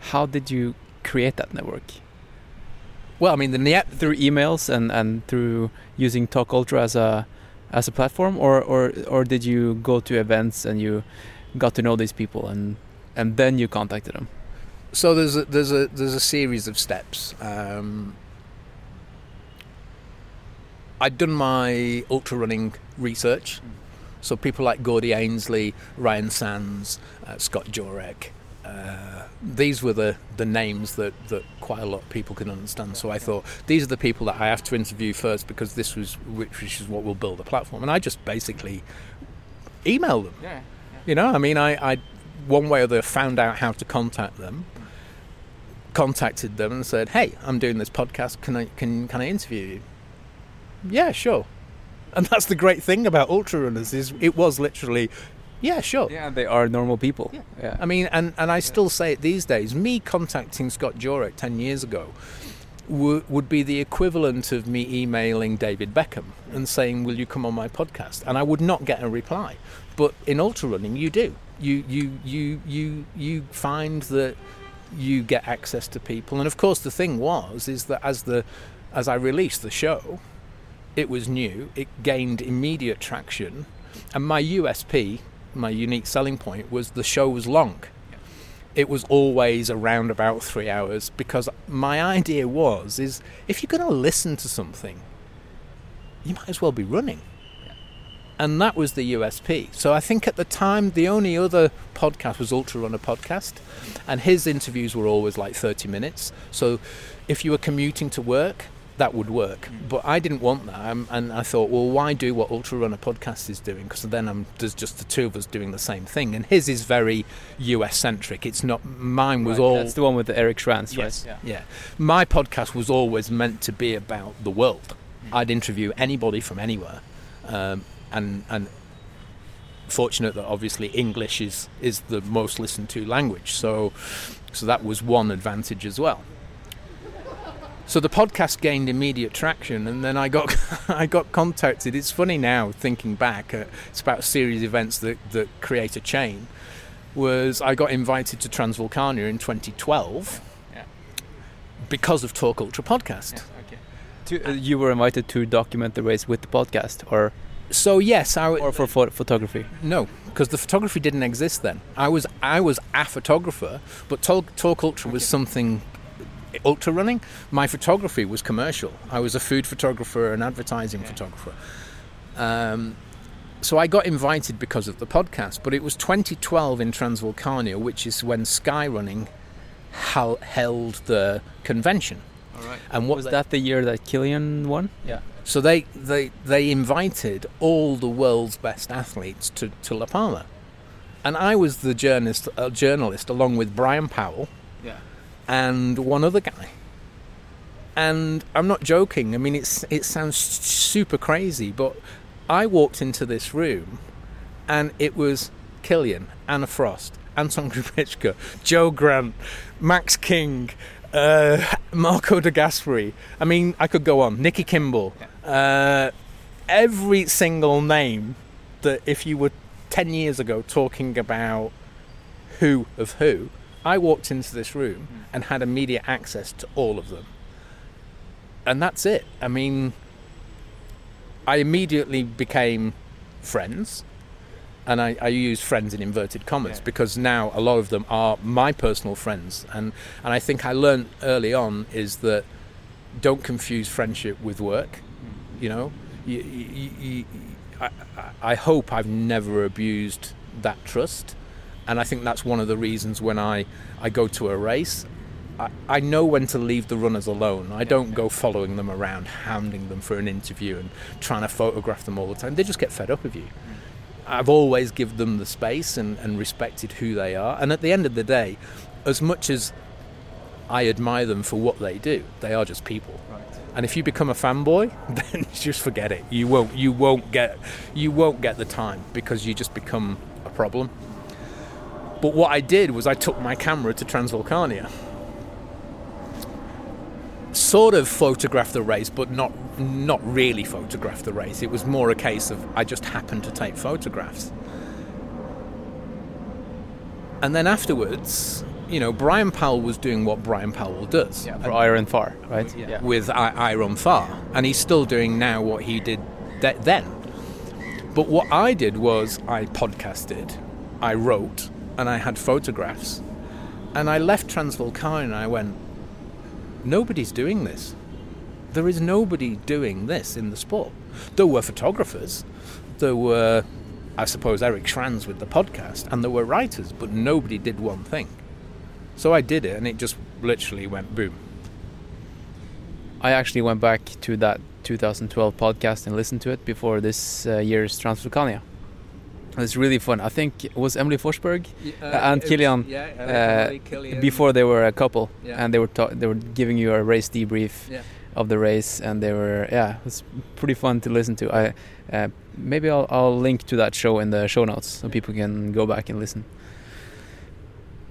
how did you create that network? Well, I mean, the Niep through emails and, and through using Talk Ultra as a as a platform, or, or or did you go to events and you got to know these people and and then you contacted them? so there's a, there's a there's a series of steps. Um, I'd done my ultra running research, so people like Gordy Ainsleigh, Ryan Sandes, uh, Scott Jurek. Uh, these were the, the names that, that quite a lot of people can understand. So I thought these are the people that I have to interview first because this was which is what will build the platform. And I just basically emailed them. Yeah. You know, I mean, I, I one way or the other found out how to contact them, contacted them, and said, "Hey, I'm doing this podcast. Can I can can I interview you?" Yeah, sure. And that's the great thing about ultra runners is it was literally, yeah, sure. Yeah, they are normal people. Yeah. yeah. I mean, and, and I still say it these days. Me contacting Scott Jurek 10 years ago w- would be the equivalent of me emailing David Beckham and saying, Will you come on my podcast? And I would not get a reply. But in ultra running, you do. You, you, you, you, you find that you get access to people. And of course, the thing was, is that as, the, as I released the show, it was new, it gained immediate traction. And my USP my unique selling point was the show was long. It was always around about three hours because my idea was is if you're going to listen to something, you might as well be running. And that was the USP. So I think at the time the only other podcast was Ultra Runner podcast, and his interviews were always like 30 minutes. So if you were commuting to work, that would work. But I didn't want that, um, and I thought, well, why do what Ultra Runner podcast is doing? Because then I'm, there's just the two of us doing the same thing, and his is very US centric. It's not mine was Right, all That's the one with the Eric Schranz, yes, right? yeah. My podcast was always meant to be about the world. I'd interview anybody from anywhere, um, and and fortunate that obviously English is is the most listened to language. So so that was one advantage as well. So the podcast gained immediate traction, and then I got I got contacted. It's funny now thinking back. Uh, it's about a series of events that that create a chain. Was I got invited to Transvulcania in 2012 Yeah. because of Talk Ultra podcast. okay. To, uh, you were invited to document the race with the podcast, or So yes, I w- or for pho- photography. no, because the photography didn't exist then. I was I was a photographer, but Talk, Talk Ultra was something ultra running. My photography was commercial. I was a food photographer, an advertising photographer. Um, so I got invited because of the podcast, but it was 2012 in Transvulcania, which is when Skyrunning hel- held the convention. All right. And what Was that the year that Kilian won? Yeah. So they, they, they invited all the world's best athletes to, to La Palma. And I was the journalist, uh, journalist along with Bryon Powell Yeah. And one other guy. And I'm not joking. I mean, it's, it sounds super crazy, but I walked into this room and it was Kilian, Anna Frost, Anton Krupicka, Joe Grant, Max King, uh, Marco de Gasperi. I mean, I could go on. Nikki Kimball. Uh, every single name that if you were 10 years ago talking about who of who, I walked into this room and had immediate access to all of them. And that's it. I mean, I immediately became friends. And I, I use friends in inverted commas Yeah. because now a lot of them are my personal friends. And, and I think I learned early on is that don't confuse friendship with work. You know, you, you, you, I, I- I hope I've never abused that trust. And I think that's one of the reasons when I, I go to a race, I, I know when to leave the runners alone. I don't go following them around, hounding them for an interview and trying to photograph them all the time. They just get fed up of you. I've always given them the space and, and respected who they are. And at the end of the day, as much as I admire them for what they do, they are just people. Right. And if you become a fanboy, then just forget it. You won't you won't get you won't get the time because you just become a problem. But what I did was I took my camera to Transvulcania. Sort of photographed the race, but not not really photographed the race. It was more a case of I just happened to take photographs. And then afterwards, you know, Bryon Powell was doing what Bryon Powell does for iRunFar, right? Yeah. with I- iRunFar, and he's still doing now what he did th- then. But what I did was I podcasted, I wrote, and I had photographs, and I left Transvulcania and I went, nobody's doing this. There is nobody doing this in the sport. There were photographers, there were, I suppose, Eric Schranz with the podcast, and there were writers, but nobody did one thing. So I did it, and it just literally went boom. I actually went back to that 2012 podcast and listened to it before this uh, year's Transvulcania. It's really fun. I think it was Emelie Forsberg Uh, and Kilian uh, before they were a couple, Yeah. and they were they were giving you a race debrief Yeah. of the race, and they were yeah, it was pretty fun to listen to. I uh, maybe I'll, I'll link to that show in the show notes so people can go back and listen.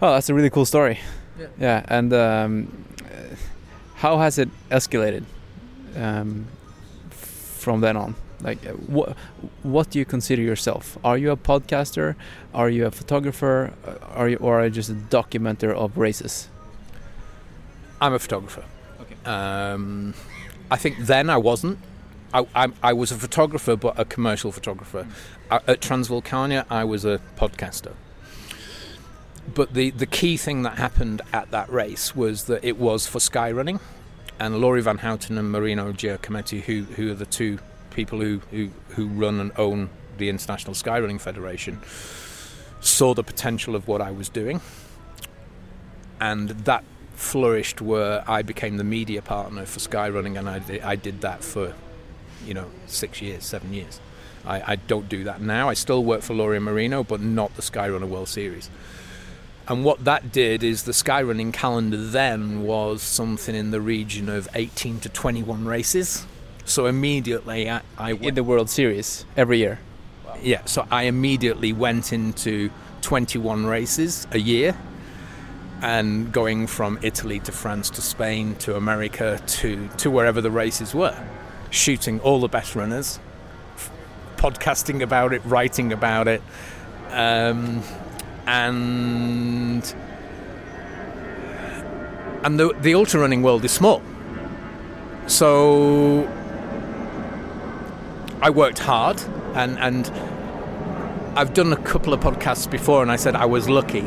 Oh, that's a really cool story. Yeah. Yeah, and um, uh, how has it escalated um, from then on? Like, uh, what what do you consider yourself? Are you a podcaster? Are you a photographer? Uh, Are you or are you just a documenter of races? I'm a photographer. Okay. Um, I think then I wasn't. I, I, I was a photographer, but a commercial photographer. I, at Transvulcania, I was a podcaster. But the, the key thing that happened at that race was that it was for skyrunning, and Lauri Van Houten and Marino Giacometti, who, who are the two people who, who, who run and own the International Skyrunning Federation, saw the potential of what I was doing, and that flourished where I became the media partner for skyrunning, and I did, I did that for, you know, six years, seven years. I, I don't do that now. I still work for Lauri Marino, but not the Skyrunner World Series. And what that did is the skyrunning calendar then was something in the region of 18 to 21 races. So immediately I, I in the World Series every year. yeah, so I immediately went into 21 races a year and going from Italy to France to Spain to America to, to wherever the races were, shooting all the best runners, f- podcasting about it, writing about it, um, and and the the ultra running world is small, so I worked hard and and I've done a couple of podcasts before, and I said I was lucky.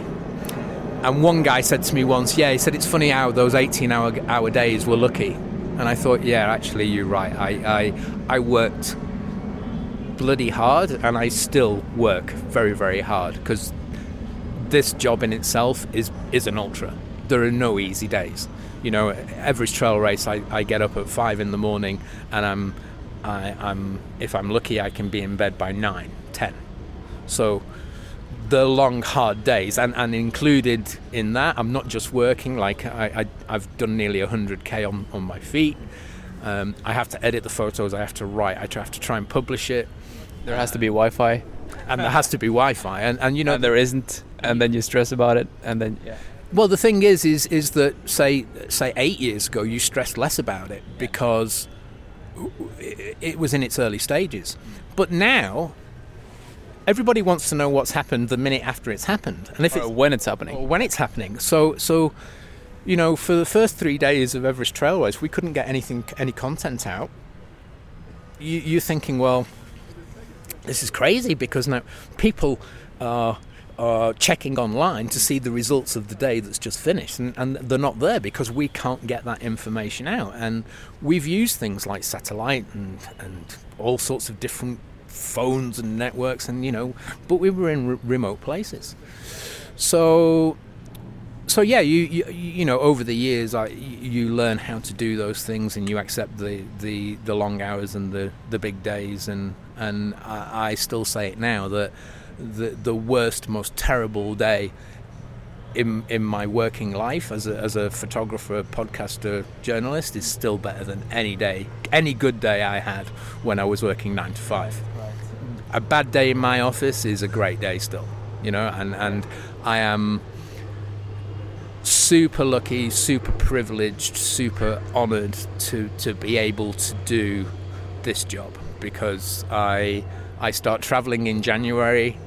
And one guy said to me once, "Yeah, he said it's funny how those 18-hour hour days were lucky." And I thought, "Yeah, actually, you're right. I I, I worked bloody hard, and I still work very very hard because this job in itself is is an ultra. There are no easy days. You know, every trail race, I, I get up at five in the morning, and I'm I, I'm if I'm lucky, I can be in bed by nine, ten. So the long hard days and, and included in that I'm not just working like I, I, I've done nearly 100k on, on my feet um, I have to edit the photos I have to write I have to try and publish it There has to be Wi-Fi, and there has to be Wi-Fi and, and you know and there isn't, and then you stress about it, and then yeah. Well, the thing is, is is that say say eight years ago, you stressed less about it because it was in its early stages. But now, everybody wants to know what's happened the minute after it's happened, and if Or it's when it's happening. or when it's happening. So so. You know, for the first three days of Everest Trail Race, we couldn't get anything, any content out. You, you're thinking, well, this is crazy because now people are, are checking online to see the results of the day that's just finished, and, and they're not there because we can't get that information out. And we've used things like satellite and, and all sorts of different phones and networks, and you know, but we were in remote places. So so yeah, you, you you know over the years, I you learn how to do those things, and you accept the, the, the long hours and the, the big days, and and I, I still say it now that the the worst, most terrible day in in my working life as a as a photographer, podcaster, journalist is still better than any day, any good day I had when I was working nine to five. A bad day in my office is a great day still, you know, and and I am super lucky, super privileged, super honoured to to be able to do this job because I I start travelling in January.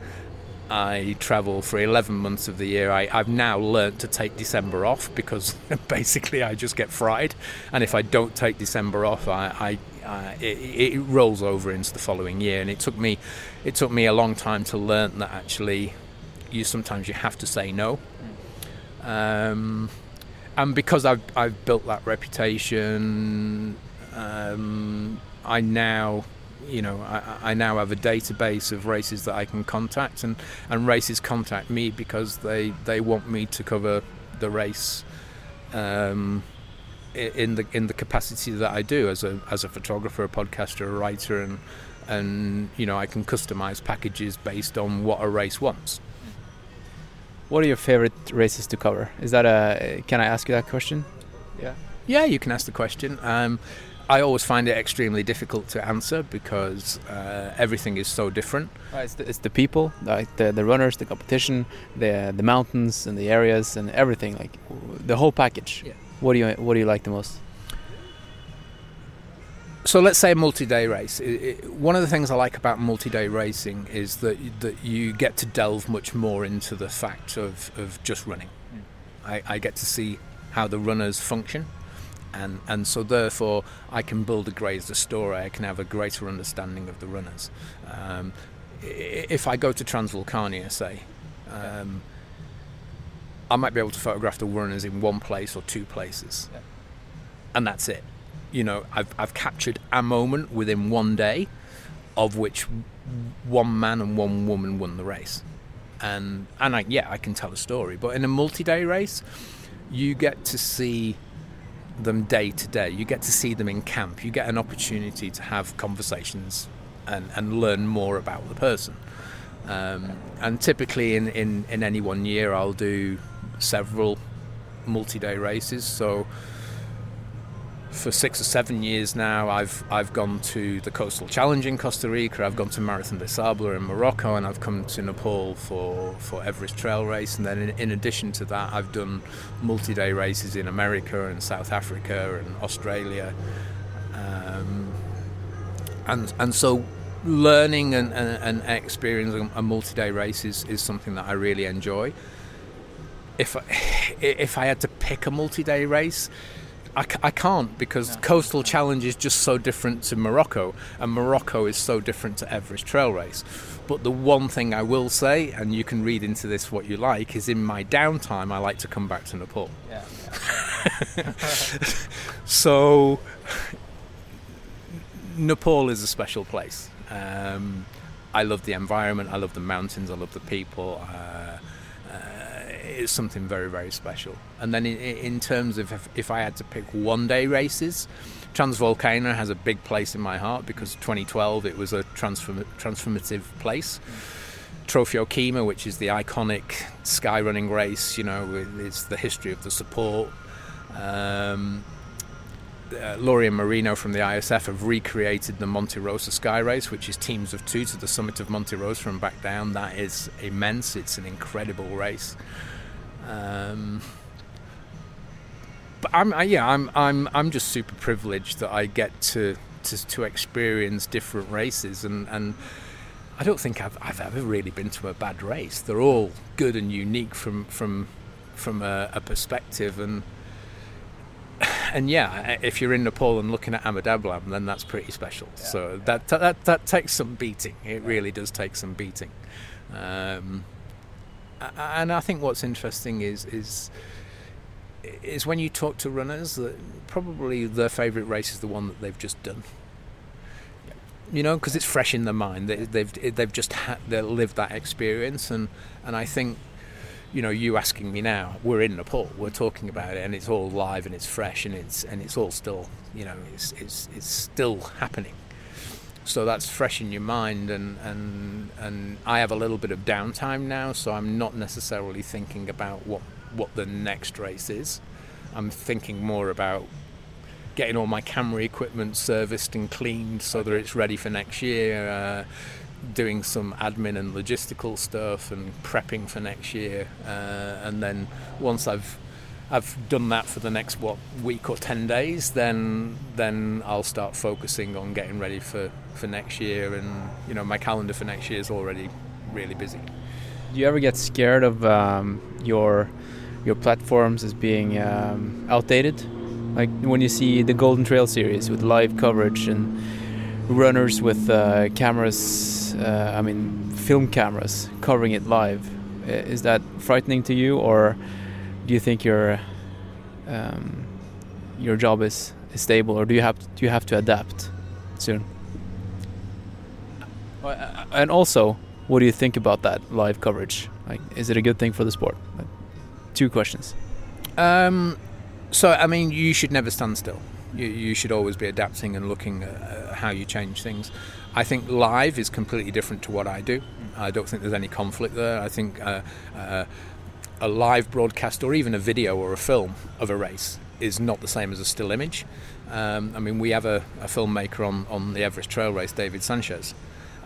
I travel for 11 months of the year. I, I've now learnt to take December off because basically I just get fried. And if I don't take December off, I, I uh, it, it, rolls over into the following year. And it took me, it took me a long time to learn that actually, you sometimes you have to say no. Um, and because I've I've built that reputation, um, I now you know, I, I, now have a database of races that I can contact, and, and races contact me because they, they want me to cover the race um, in the in the capacity that I do as a as a photographer, a podcaster, a writer, and and you know I can customize packages based on what a race wants. What are your favorite races to cover? Is that a? Can I ask you that question? Yeah. Yeah, you can ask the question. Um, I always find it extremely difficult to answer because uh, everything is so different. It's, the, it's, the, people, like the, the runners, the competition, the the mountains and the areas and everything, like the whole package. Yeah. What do you What do you like the most? So let's say a multi-day race. It, it, one of the things I like about multi-day racing is that that you get to delve much more into the fact of, of just running. Mm. I, I get to see how the runners function and and so therefore I can build a greater story. I can have a greater understanding of the runners. Um, if I go to Transvulcania, say, um, I might be able to photograph the runners in one place or two places, yeah. and that's it. You know, I've I've captured a moment within one day, of which one man and one woman won the race, and and I, yeah, I can tell a story. But in a multi-day race, you get to see them day to day. You get to see them in camp. You get an opportunity to have conversations and, and learn more about the person. Um, and typically, in, in, in any one year, I'll do several multi day races. So for six or seven years now, I've I've gone to the Coastal Challenge in Costa Rica. I've gone to Marathon des Sables in Morocco, and I've come to Nepal for for Everest Trail Race. And then in, in addition to that, I've done multi-day races in America and South Africa and Australia. Um, and and so learning and, and, and experiencing a multi-day race is, is something that I really enjoy. If if I had to pick a multi-day race I, I can't because no. Coastal Challenge is just so different to Morocco, and Morocco is so different to Everest Trail Race. But the one thing I will say, and you can read into this what you like, is in my downtime, I like to come back to Nepal. Yeah. yeah. so, Nepal is a special place. Um, I love the environment, I love the mountains, I love the people. Uh, is something very very special. And then in, in terms of if, if, I had to pick one day races, Transvolcano has a big place in my heart because 2012 it was a transform, transformative place. Trofeo Kima, which is the iconic sky running race, you know, it's the history of the support. Um, uh, Lauri and Marino from the ISF have recreated the Monte Rosa Sky Race, which is teams of two to the summit of Monte Rosa and back down. That is immense. It's an incredible race. Um, but I'm, I, yeah, I'm, I'm, I'm just super privileged that I get to, to, to experience different races, and, and I don't think I've, I've ever really been to a bad race. They're all good and unique from, from, from a, a perspective, and and yeah, if you're in Nepal and looking at Ama then that's pretty special. Yeah, so yeah. That, that that takes some beating. It really does take some beating. Um, and I think what's interesting is is is when you talk to runners that probably their favourite race is the one that they've just done. You know, because it's fresh in their mind. They, they've they've just had they lived that experience, and and I think, you know, you asking me now, we're in Nepal, we're talking about it, and it's all live and it's fresh and it's and it's all still, you know, it's it's it's still happening so that's fresh in your mind and and and I have a little bit of downtime now so I'm not necessarily thinking about what what the next race is. I'm thinking more about getting all my camera equipment serviced and cleaned so that it's ready for next year uh, doing some admin and logistical stuff and prepping for next year. Uh, and then once I've I've done that for the next what week or ten days, then then I'll start focusing on getting ready for, for next year, and you know my calendar for next year is already really busy. do you ever get scared of um, your your platforms as being um, outdated? Like when you see the Golden Trail series with live coverage and runners with uh, cameras, uh, I mean film cameras covering it live. Is that frightening to you, or do you think your um, your job is, stable, or do you have to, do you have to adapt soon? And also, what do you think about that live coverage? Like, is it a good thing for the sport? Like, two questions. Um, so, I mean, you should never stand still. You, you should always be adapting and looking at how you change things. I think live is completely different to what I do. I don't think there's any conflict there. I think uh, uh, a live broadcast or even a video or a film of a race is not the same as a still image. Um, I mean, we have a, a, filmmaker on, on the Everest Trail race, David Sanchez,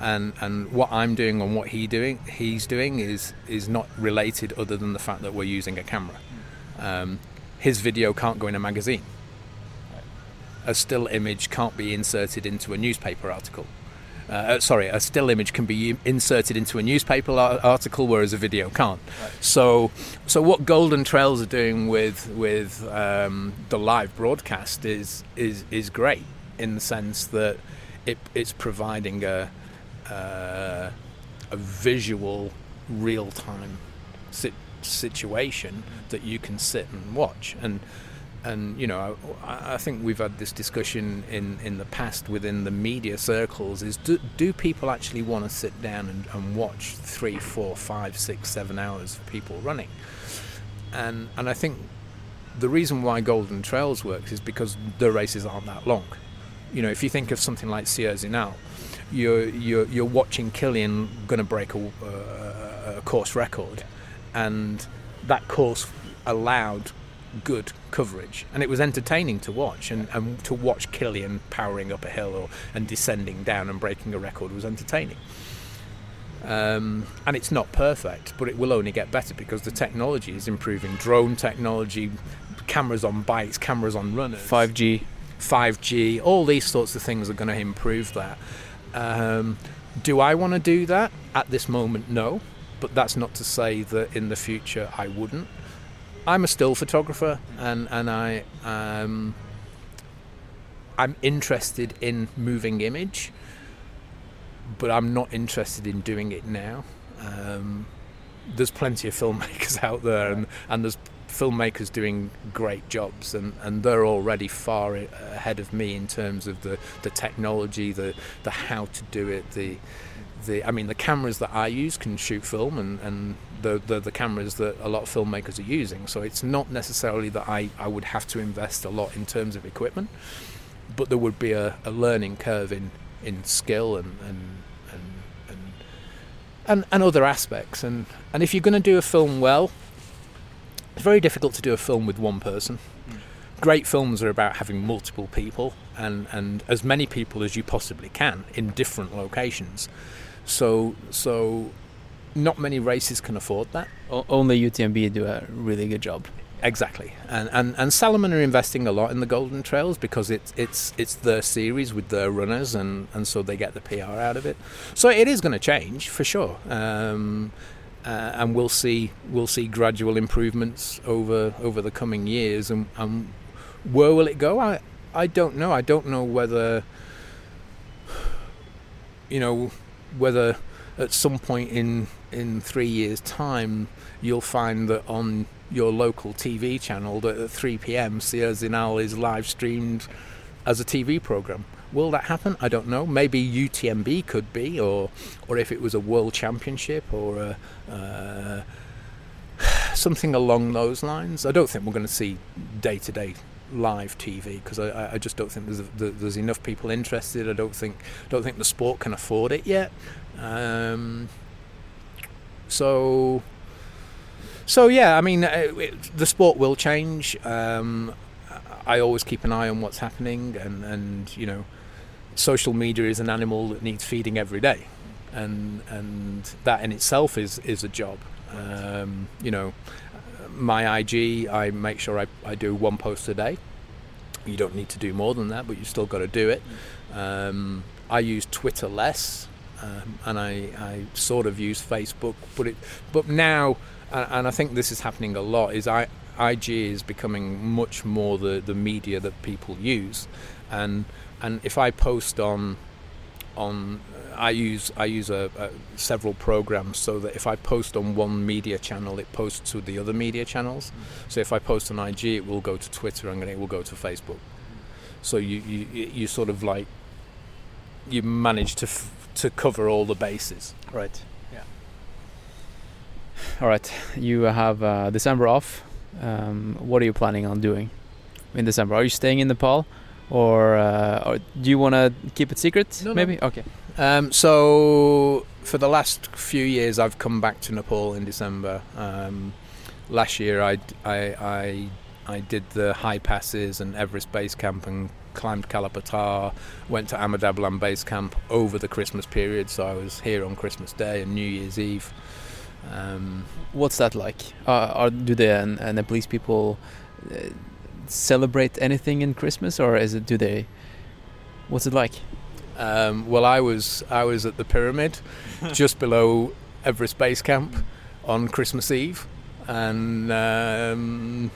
and and what I'm doing and what he doing he's doing is is not related other than the fact that we're using a camera. Um, his video can't go in a magazine. A still image can't be inserted into a newspaper article. Uh, uh sorry, a still image can be inserted into a newspaper article, whereas a video can't. Right. So, so what Golden Trails are doing with with um, the live broadcast is is is great in the sense that it, it's providing a uh, a visual, real time sit- situation that you can sit and watch. And and you know, I, I, think we've had this discussion in, in the past within the media circles: is do, do people actually want to sit down and, and watch three, four, five, six, seven hours of people running? And and I think the reason why Golden Trails works is because the races aren't that long. You know, if you think of something like Sierre Zinal, you're you're, you're watching Kilian going to break a, uh, a, course record, and that course allowed good coverage, and it was entertaining to watch. And, and to watch Kilian powering up a hill or, and descending down and breaking a record was entertaining. Um, and it's not perfect, but it will only get better because the technology is improving. Drone technology, cameras on bikes, cameras on runners, 5G, 5G, all these sorts of things are going to improve that. Um, do I want to do that at this moment? No, but that's not to say that in the future I wouldn't. I'm a still photographer, and and I um, I'm interested in moving image, but I'm not interested in doing it now. Um, there's plenty of filmmakers out there, and, and there's filmmakers doing great jobs, and, and they're already far ahead of me in terms of the, the technology, the the how to do it, the the I mean the cameras that I use can shoot film, and and the, the the cameras that a lot of filmmakers are using. So it's not necessarily that I, I would have to invest a lot in terms of equipment, but there would be a, a learning curve in in skill and and and and, and, and other aspects. And and if you're going to do a film well it's very difficult to do a film with one person. Mm. Great films are about having multiple people and, and as many people as you possibly can in different locations. So so not many races can afford that. O- only UTMB do a really good job. Exactly, and, and and Salomon are investing a lot in the Golden Trails because it's it's it's their series with their runners, and, and so they get the PR out of it. So it is going to change for sure. Um, uh, and we'll see we'll see gradual improvements over over the coming years. And, and where will it go? I I don't know. I don't know whether you know whether at some point in in three years' time you'll find that on your local TV channel that at 3 p.m. Sierre Zinal is live streamed as a TV program. Will that happen? I don't know. Maybe UTMB could be, or or if it was a world championship or a, uh, something along those lines. I don't think we're going to see day to day live TV because I, I just don't think there's there's enough people interested. I don't think don't think the sport can afford it yet. Um, so so yeah, I mean, it, it, the sport will change. Um, I always keep an eye on what's happening, and and you know, social media is an animal that needs feeding every day, and and that in itself is is a job. Um, you know, my IG, I make sure I, I do one post a day. You don't need to do more than that, but you still got to do it. Um, I use Twitter less. um, and I, I sort of use Facebook, but it but now, and, and I think this is happening a lot, is I IG is becoming much more the, the media that people use, and and if I post on on I use I use a, a, several programs so that if I post on one media channel, it posts to the other media channels. So if I post on IG, it will go to Twitter and it will go to Facebook. So you you, you sort of like you manage to f- to cover all the bases. Right. Yeah. All right. You have uh, December off. Um, what are you planning on doing in December? Are you staying in Nepal, or, uh, or do you want to keep it secret? No, no. maybe. Okay. Um, so for the last few years, I've come back to Nepal in December. Um, last year, I, I, I, I did the high passes and Everest Base Camp and climbed Kalapatar, went to Ama Dablam Base Camp over the Christmas period. So I was here on Christmas Day and New Year's Eve. Um, What's that like? Uh, are do the uh, Nepalese people uh, celebrate anything in Christmas, or is it do they? What's it like? Um, well, I was I was at the pyramid, just below Everest Base Camp, on Christmas Eve, and um,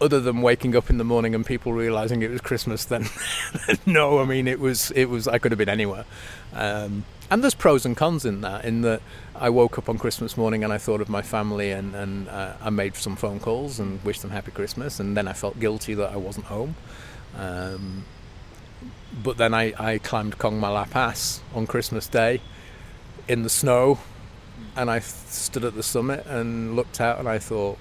other than waking up in the morning and people realizing it was Christmas, then no, I mean it was it was I could have been anywhere. Um, and there's pros and cons in that. In that I woke up on Christmas morning and I thought of my family and and uh, I made some phone calls and wished them happy Christmas, and then I felt guilty that I wasn't home. Um, but then I, I climbed Kongma Pass on Christmas Day in the snow, and I stood at the summit and looked out and I thought,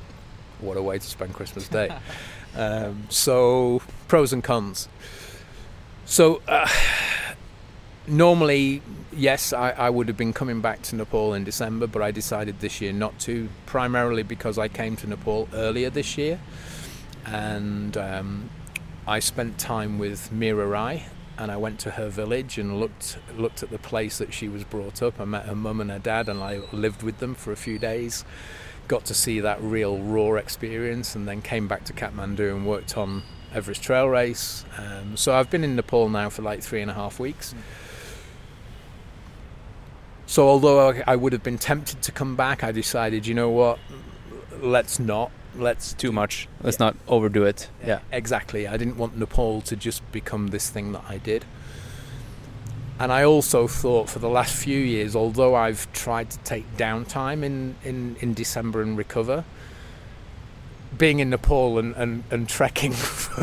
what a way to spend Christmas Day. um, so pros and cons. So uh, normally, yes, I, I, would have been coming back to Nepal in December, but I decided this year not to, primarily because I came to Nepal earlier this year, and um, I spent time with Mira Rai. And I went to her village and looked looked at the place that she was brought up. I met her mum and her dad, and I lived with them for a few days got to see that real raw experience and then came back to Kathmandu and worked on Everest Trail Race. Um, so I've been in Nepal now for like three and a half weeks. Mm. So although I would have been tempted to come back, I decided, you know what, let's not. Let's too much. Let's yeah. not overdo it. Yeah, exactly. I didn't want Nepal to just become this thing that I did. And I also thought for the last few years, although I've tried to take downtime in, in, in December and recover, being in Nepal and, and, and trekking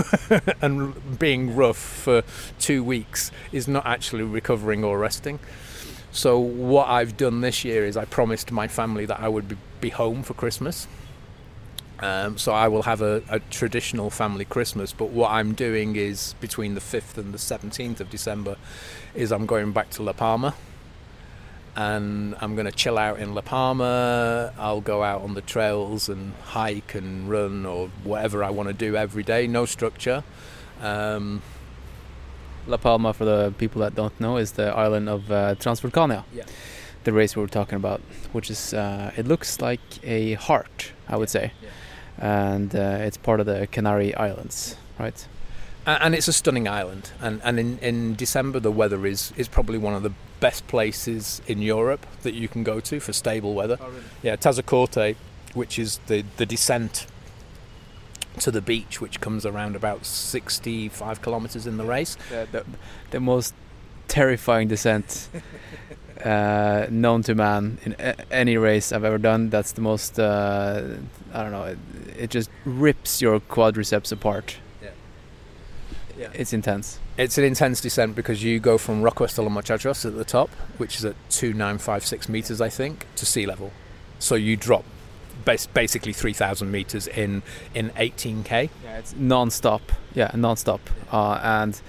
and being rough for two weeks is not actually recovering or resting. So, what I've done this year is I promised my family that I would be, home for Christmas. Um, so I will have a, a, traditional family Christmas, but what I'm doing is between the 5th and the 17th of December is I'm going back to La Palma and I'm going to chill out in La Palma. I'll go out on the trails and hike and run or whatever I want to do every day, no structure. Um, La Palma, for the people that don't know, is the island of uh, Transvulcania. Yeah. The race we were talking about, which is, uh, it looks like a heart, I would say. Yeah and uh, it's part of the Canary Islands, right? And it's a stunning island, and, and in, in December the weather is, is probably one of the best places in Europe that you can go to for stable weather. Oh, really? Yeah, Tazacorte, which is the, the descent to the beach, which comes around about 65 kilometers in the race. The, the, the most terrifying descent uh, known to man in a- any race I've ever done. That's the most. Uh, I don't know. It, it, just rips your quadriceps apart. Yeah. Yeah. It's intense. It's an intense descent because you go from Roque de los Muchachos at the top, which is at two nine five six meters, I think, to sea level. So you drop basically three thousand meters in in eighteen k. Yeah, it's non-stop. Yeah, non-stop, uh, and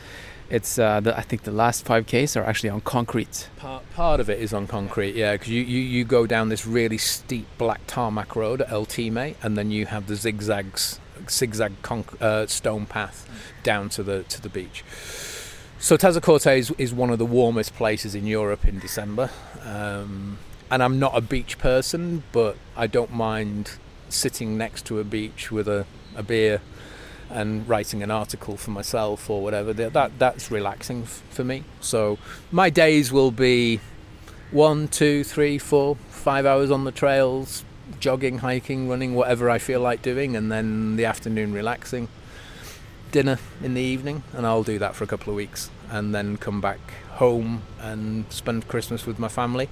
it's uh, the, I think the last five Ks are actually on concrete. Part, part of it is on concrete, yeah, because you, you, you go down this really steep black tarmac road at El Time, and then you have the zigzags zigzag conc- uh, stone path down to the to the beach. So Tazacorte is, is one of the warmest places in Europe in December, um, and I'm not a beach person, but I don't mind sitting next to a beach with a, a beer and writing an article for myself or whatever. That, that that's relaxing f- for me. So my days will be one, two, three, four, five hours on the trails, jogging, hiking, running, whatever I feel like doing, and then the afternoon relaxing. Dinner in the evening, and I'll do that for a couple of weeks, and then come back home and spend Christmas with my family.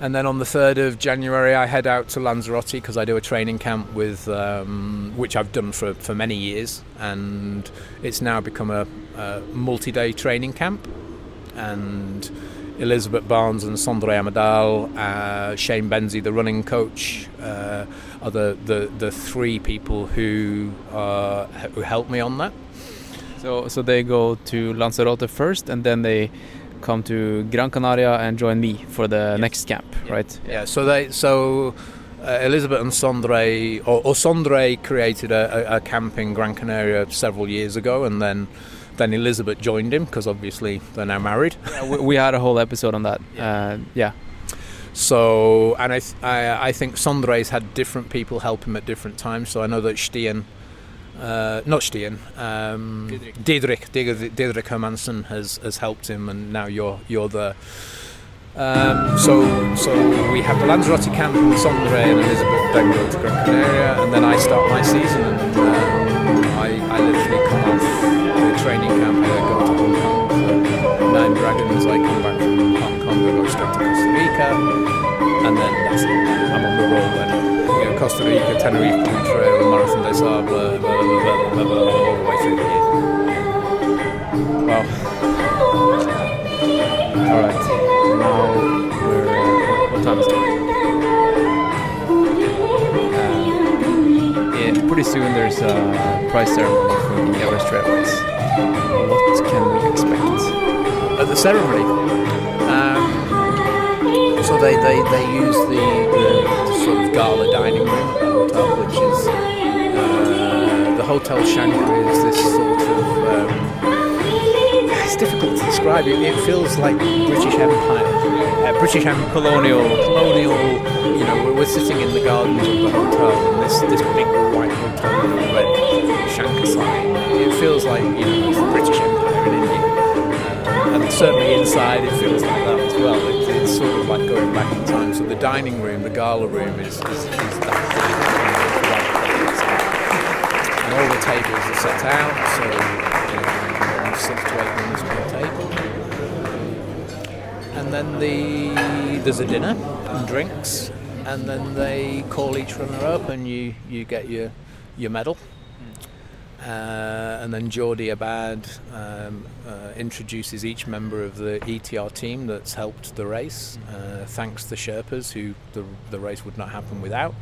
And then on the 3rd of January, I head out to Lanzarote because I do a training camp with, um, which I've done for, for many years, and it's now become a, a multi day training camp. And Elizabeth Barnes and Sondre Amdahl, uh, Shane Benzie, the running coach, uh, are the, the, the three people who, uh, who helped me on that. So, so they go to Lanzarote first, and then they come to Gran Canaria and join me for the Yes. next camp, right? Yeah, so they so uh, Elizabeth and Sondre, or, or Sondre created a, a, a camp in Gran Canaria several years ago, and then then Elizabeth joined him because obviously they're now married. Yeah, we, we had a whole episode on that. Uh, yeah. So and I th- I, I think Sondre's had different people help him at different times. So I know that Stien. Uh, not Stien, um, Didrik, Didrik, Didrik Hermansen has, has helped him, and now you're you're the. Um, so so we have the Lanzarote camp and Sondre and Elizabeth then go to Gran Canaria, and then I start my season, and um, I, I literally come off the training camp, and I go to Hong Kong for Nine Dragons, I come back from Hong Kong, I go straight to Costa Rica, and then that's it. I'm on the roll then. Costa Rica, Tenerife Trail, Marathon blah, blah, blah, blah, blah, blah, all the way through. Wow. All right. Now we're. Uh, what time is it? Uh, yeah, pretty soon there's a prize ceremony for the Everest Trail Race. What can we expect? at the ceremony. Um, so they, they, they use the, the sort of gala dining room at the hotel, which is uh, the Hotel Shankar is this sort of. Um, it's difficult to describe. It, it feels like British Empire, uh, British Empire, colonial, colonial. You know, we're, we're sitting in the gardens of the hotel, and this this big white hotel with a red Shankar sign. It feels like you know British Empire in India and certainly inside it feels like that as well. It, it's sort of like going back in time. So the dining room, the gala room, is, is, is that and all the tables are set out. So you know, six to eight minutes per table, and then the there's a dinner and drinks, and then they call each runner up, and you you get your your medal. Uh, and then Jordi Abad um, uh, introduces each member of the ETR team that's helped the race, uh, thanks the Sherpas who the, the race would not happen without.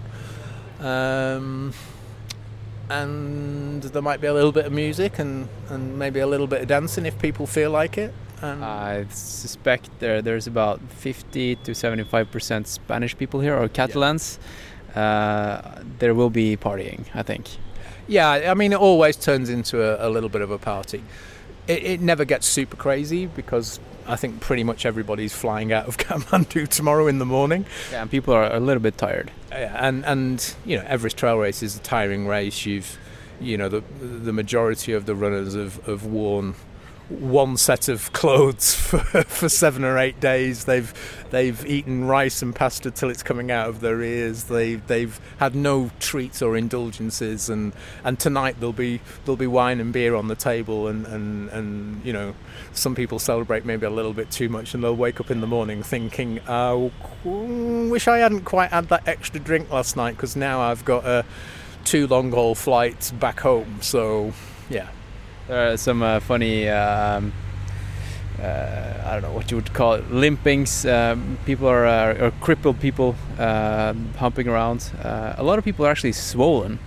Um, and there might be a little bit of music and, and maybe a little bit of dancing if people feel like it. And I suspect there there's about 50 to 75 percent Spanish people here or Catalans. Uh, there will be partying, I think. Yeah, I mean, it always turns into a, a little bit of a party. It, it never gets super crazy because I think pretty much everybody's flying out of Kathmandu tomorrow in the morning. Yeah, and people are a little bit tired. Yeah, and and you know, Everest Trail Race is a tiring race. You've, you know, the the majority of the runners have, have worn one set of clothes for, for seven or eight days. They've they've eaten rice and pasta till it's coming out of their ears. They they've had no treats or indulgences, and, and tonight there'll be there'll be wine and beer on the table, and, and, and you know some people celebrate maybe a little bit too much, and they'll wake up in the morning thinking, "I wish I hadn't quite had that extra drink last night because now I've got a two long haul flights back home." So yeah. There are some uh, funny, um, uh, I don't know what you would call it, limpings. Um, people are, uh, or crippled people um humping around. Uh, a lot of people are actually swollen.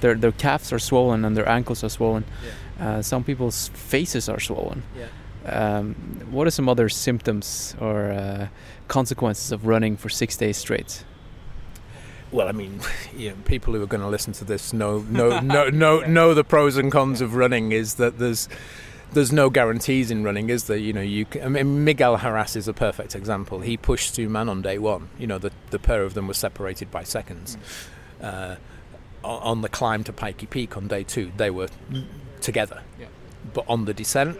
Their their calves are swollen and their ankles are swollen. Uh, some people's faces are swollen. Um, what are some other symptoms or uh, consequences of running for six days straight? Well, I mean, you know, people who are going to listen to this know know know know, know the pros and cons of running. Is that there's there's no guarantees in running, is there? You know, you. Can, I mean, Miguel Heras is a perfect example. He pushed two man on day one. You know, the the pair of them were separated by seconds. Uh, on the climb to Pikey Peak on day two, they were together. Yeah. But on the descent,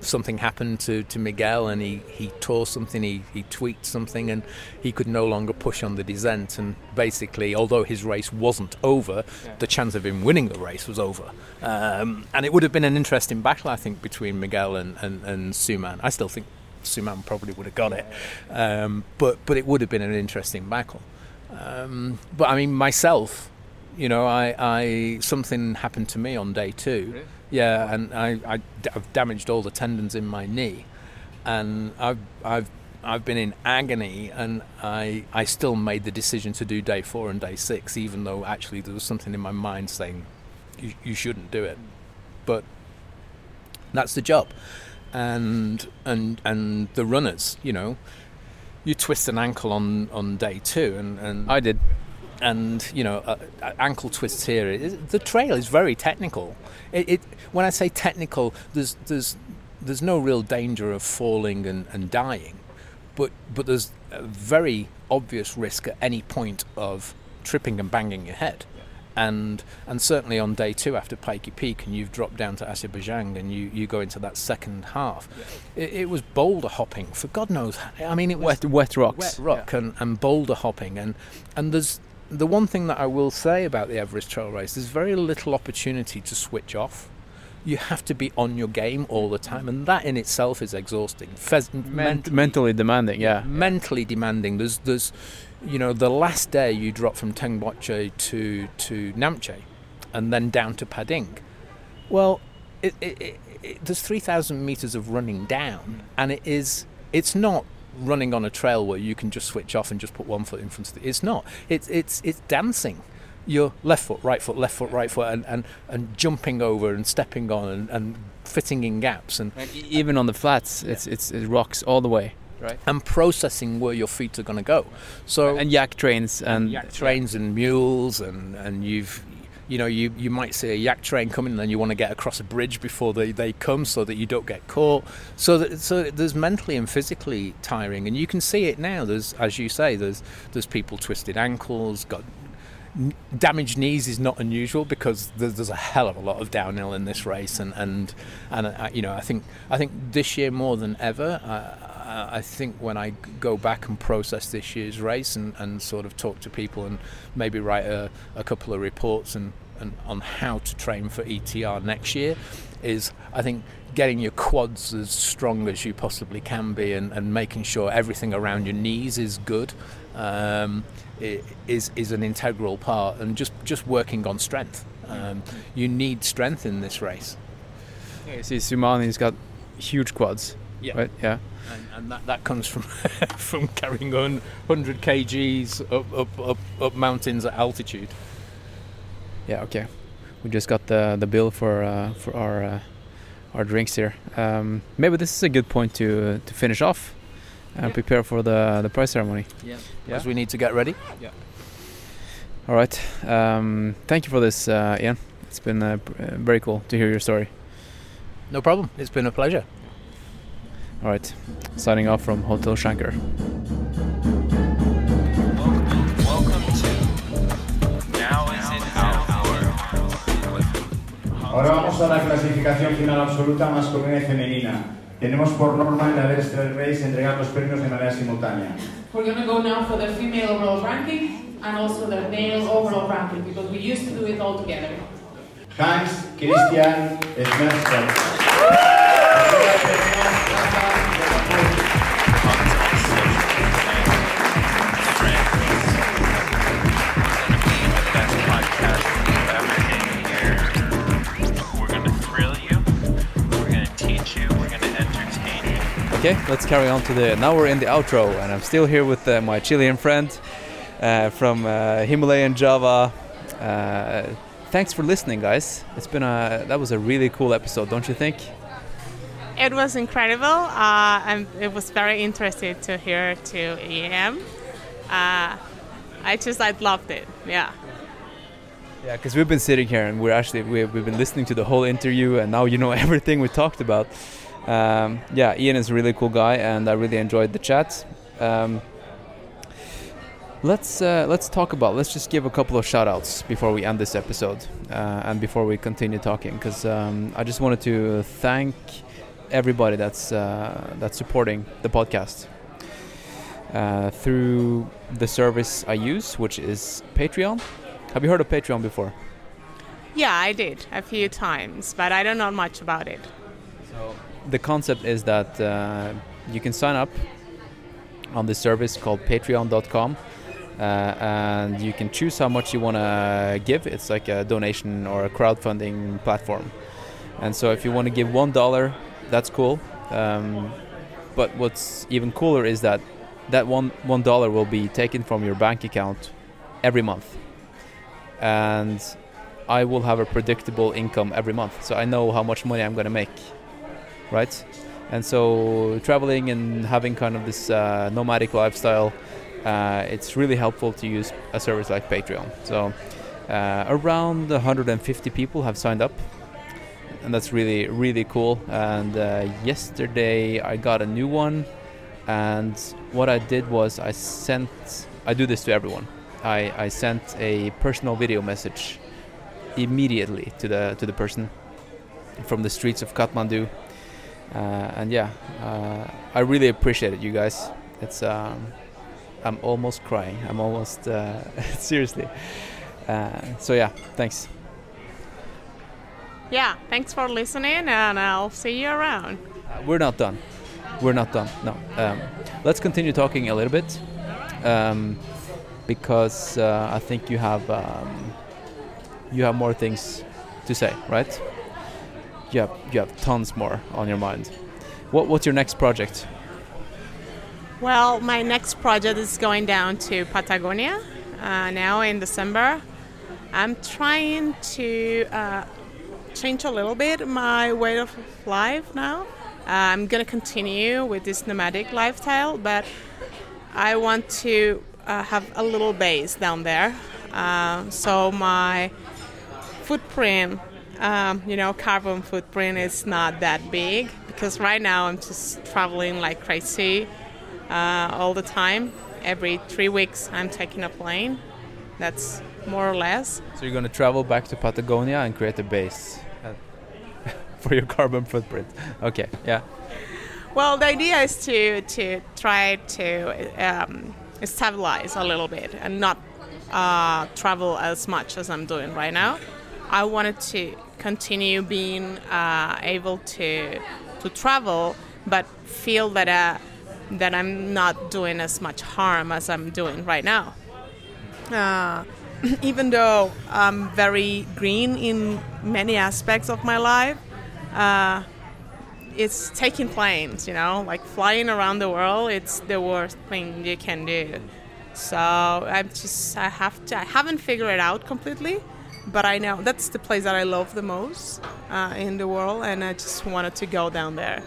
something happened to, to Miguel and he, he tore something, he, he tweaked something, and he could no longer push on the descent. And basically, although his race wasn't over, Yeah. the chance of him winning the race was over. Um, and it would have been an interesting battle, I think, between Miguel and, and, and Suman. I still think Suman probably would have got it, um, but, but it would have been an interesting battle. Um, but I mean, myself, you know, I, I something happened to me on day two. Really? Yeah, and I, I have damaged all the tendons in my knee, and I've I've I've been in agony, and I I still made the decision to do day four and day six, even though actually there was something in my mind saying you, you shouldn't do it, but that's the job, and and and the runners, you know. You twist an ankle on, on day two, and, and I did. And you know uh, uh, ankle twists here. It, the trail is very technical. It, it when I say technical, there's there's there's no real danger of falling and, and dying, but but there's a very obvious risk at any point of tripping and banging your head. And and certainly on day two after Pikey Peak and you've dropped down to Azerbaijan and you, you go into that second half, it, it was boulder hopping for God knows. I mean it was Wet, wet rocks. wet rock and, and boulder hopping and and there's the one thing that I will say about the Everest Trail Race there's very little opportunity to switch off. You have to be on your game all the time and that in itself is exhausting. Fez- Ment- mentally, mentally demanding, yeah. mentally demanding. There's there's you know the last day you drop from Tengboche to to Namche and then down to Phakding well it, it, it, it, there's 3000 meters of running down and it is it's not running on a trail where you can just switch off and just put one foot in front of the it's not. It's it's it's dancing. Your left foot right foot left foot right foot and and, and jumping over and stepping on and, and fitting in gaps and And even on the flats, it's, it's it rocks all the way, right? and processing where your feet are going to go. So And yak trains and yak trains and mules and and you've you know you you might see a yak train coming and then you want to get across a bridge before they, they come so that you don't get caught. So that so there's mentally and physically tiring and you can see it now. There's as you say there's there's people twisted ankles got damaged knees is not unusual because there's, there's a hell of a lot of downhill in this race and and and uh, you know I think I think this year more than ever uh, I think when I go back and process this year's race and, and sort of talk to people and maybe write a, a couple of reports and, and on how to train for ETR next year is I think getting your quads as strong as you possibly can be and, and making sure everything around your knees is good um, is is an integral part and just, just working on strength. Um, you need strength in this race. Yeah, you see Sumani's got huge quads, Yeah. right? Yeah. And, and that, that comes from from carrying on 100 kgs up, up, up, up mountains at altitude. Yeah, okay. We just got the the bill for uh, for our uh, our drinks here. Um, maybe this is a good point to uh, to finish off and Yeah. prepare for the the prize ceremony. Yeah. Yeah. We need to get ready. Yeah. All right. Um, thank you for this, uh, Ian. It's been uh, uh, very cool to hear your story. No problem. It's been a pleasure. All right. Signing off from Hotel Shanker. Welcome to Now is it our Ahora vamos a la clasificación final absoluta masculina y femenina. Tenemos por norma en la Everest Race entregar los premios de manera simultánea. We're going to go now for the female overall ranking and also the male overall ranking because we used to do it all together. Hans Christian Schmerzer. Okay, let's carry on to the. Now we're in the outro, and I'm still here with uh, my Chilean friend uh, from uh, Himalayan Java. Uh, thanks for listening, guys. It's been a that was a really cool episode, don't you think? It was incredible, uh, and it was very interesting to hear to EM. Uh, I just I loved it. Yeah. Yeah, because we've been sitting here and we're actually we've, we've been listening to the whole interview, and now you know everything we talked about. Um, yeah, Ian is a really cool guy, and I really enjoyed the chat. Um, let's uh, let's talk about. Let's just give a couple of shout outs before we end this episode uh, and before we continue talking, because um, I just wanted to thank everybody that's uh, that's supporting the podcast uh, through the service I use, which is Patreon. Have you heard of Patreon before? Yeah, I did a few times, but I don't know much about it. So the concept is that uh, you can sign up on this service called Patreon.com. Uh, and you can choose how much you want to give. It's like a donation or a crowdfunding platform. And so, if you want to give one dollar, that's cool. Um, but what's even cooler is that that one one dollar will be taken from your bank account every month, and I will have a predictable income every month. So I know how much money I'm going to make, right? And so traveling and having kind of this uh, nomadic lifestyle, uh, it's really helpful to use a service like Patreon. So uh, around 150 people have signed up, and that's really really cool. And uh, yesterday I got a new one, and what I did was I sent. I do this to everyone. I, I sent a personal video message immediately to the to the person from the streets of Kathmandu uh, and yeah, uh, I really appreciate it, you guys. It's um, I'm almost crying. I'm almost uh, seriously. so yeah, thanks. Yeah, thanks for listening, and I'll see you around. we're not done. We're not done. No. Um, let's continue talking a little bit, um, because I think you have um, you have more things to say, right? you have you have tons more on your mind. What what's your next project? Well, my next project is going down to Patagonia uh, now in December. I'm trying to uh, change a little bit my way of life now. Uh, I'm gonna continue with this nomadic lifestyle, but I want to uh, have a little base down there. Uh, so my footprint um, you know, carbon footprint is not that big because right now I'm just traveling like crazy uh, all the time. Every three weeks, I'm taking a plane. That's more or less. So you're to travel back to Patagonia and create a base for your carbon footprint. Okay, yeah. Well, the idea is to to try to um, stabilize a little bit and not uh, travel as much as I'm doing right now. I wanted to continue being uh, able to to travel, but feel that uh, that I'm not doing as much harm as I'm doing right now. Uh, even though I'm very green in many aspects of my life, uh, it's taking planes. You know, like flying around the world. It's the worst thing you can do. So I'm just I have to I haven't figured it out completely but I know that's the place that I love the most uh, in the world, and I just wanted to go down there.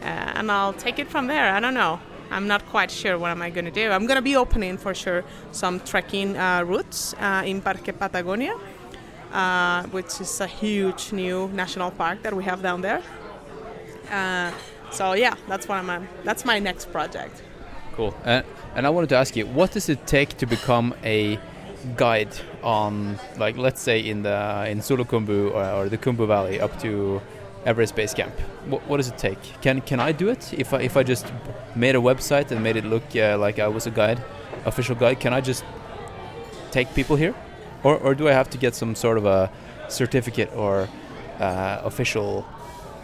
Uh, and I'll take it from there. I don't know. I'm not quite sure what am I going to do. I'm going to be opening for sure some trekking uh, routes uh, in Parque Patagonia, uh, which is a huge new national park that we have down there. Uh, so yeah, that's what I'm. that's my next project. Cool. and I wanted to ask you, what does it take to become a guide on like let's say in the in Solukhumbu or, or the Khumbu Valley up to Everest Base Camp. What, what, does it take? Can can I do it if I if I just made a website and made it look uh, like I was a guide, official guide? Can I just take people here, or or do I have to get some sort of a certificate or uh, official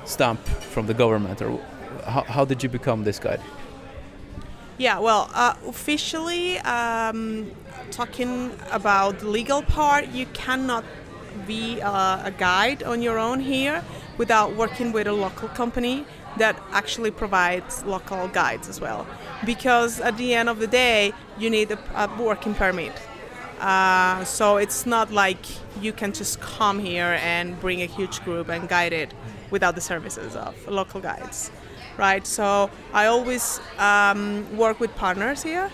stamp from the government? Or how, how did you become this guide? Yeah, well, uh, officially, um, talking about the legal part, you cannot be uh, a guide on your own here without working with a local company that actually provides local guides as well. Because at the end of the day, you need a, a working permit. Uh, so it's not like you can just come here and bring a huge group and guide it without the services of local guides right? So I always um, work with partners here.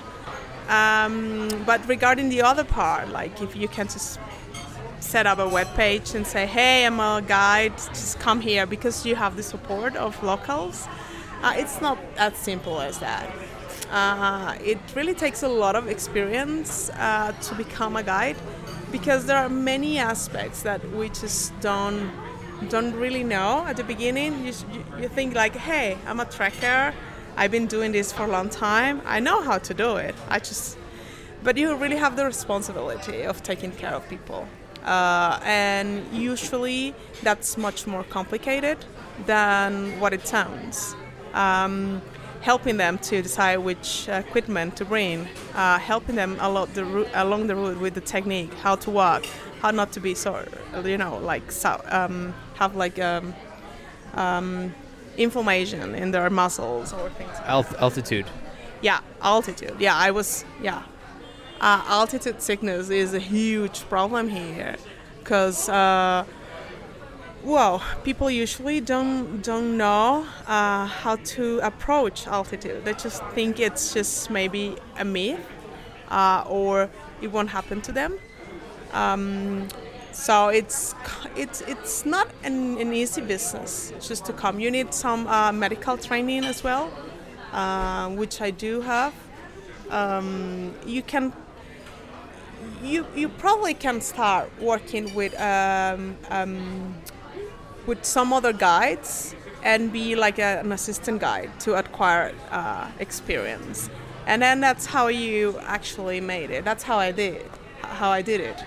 Um, but regarding the other part, like if you can just set up a web page and say, hey, I'm a guide, just come here because you have the support of locals, uh, it's not as simple as that. Uh, it really takes a lot of experience uh, to become a guide because there are many aspects that we just don't don't really know at the beginning. You, you, think like, hey, I'm a trekker. I've been doing this for a long time. I know how to do it. I just, but you really have the responsibility of taking care of people. Uh, and usually that's much more complicated than what it sounds. Um, helping them to decide which equipment to bring, uh, helping them along the, route, along the route with the technique, how to walk, how not to be so, you know, like so, um, have like um, um, inflammation in their muscles or things. Like Alt- altitude. Yeah, altitude. Yeah, I was. Yeah, uh, altitude sickness is a huge problem here, because. Uh, well, people usually don't don't know uh, how to approach altitude. They just think it's just maybe a myth, uh, or it won't happen to them. Um, so it's it's it's not an, an, easy business just to come. You need some uh, medical training as well, uh, which I do have. Um, you can you you probably can start working with um, um, with some other guides and be like a, an assistant guide to acquire uh, experience. And then that's how you actually made it. That's how I did how I did it.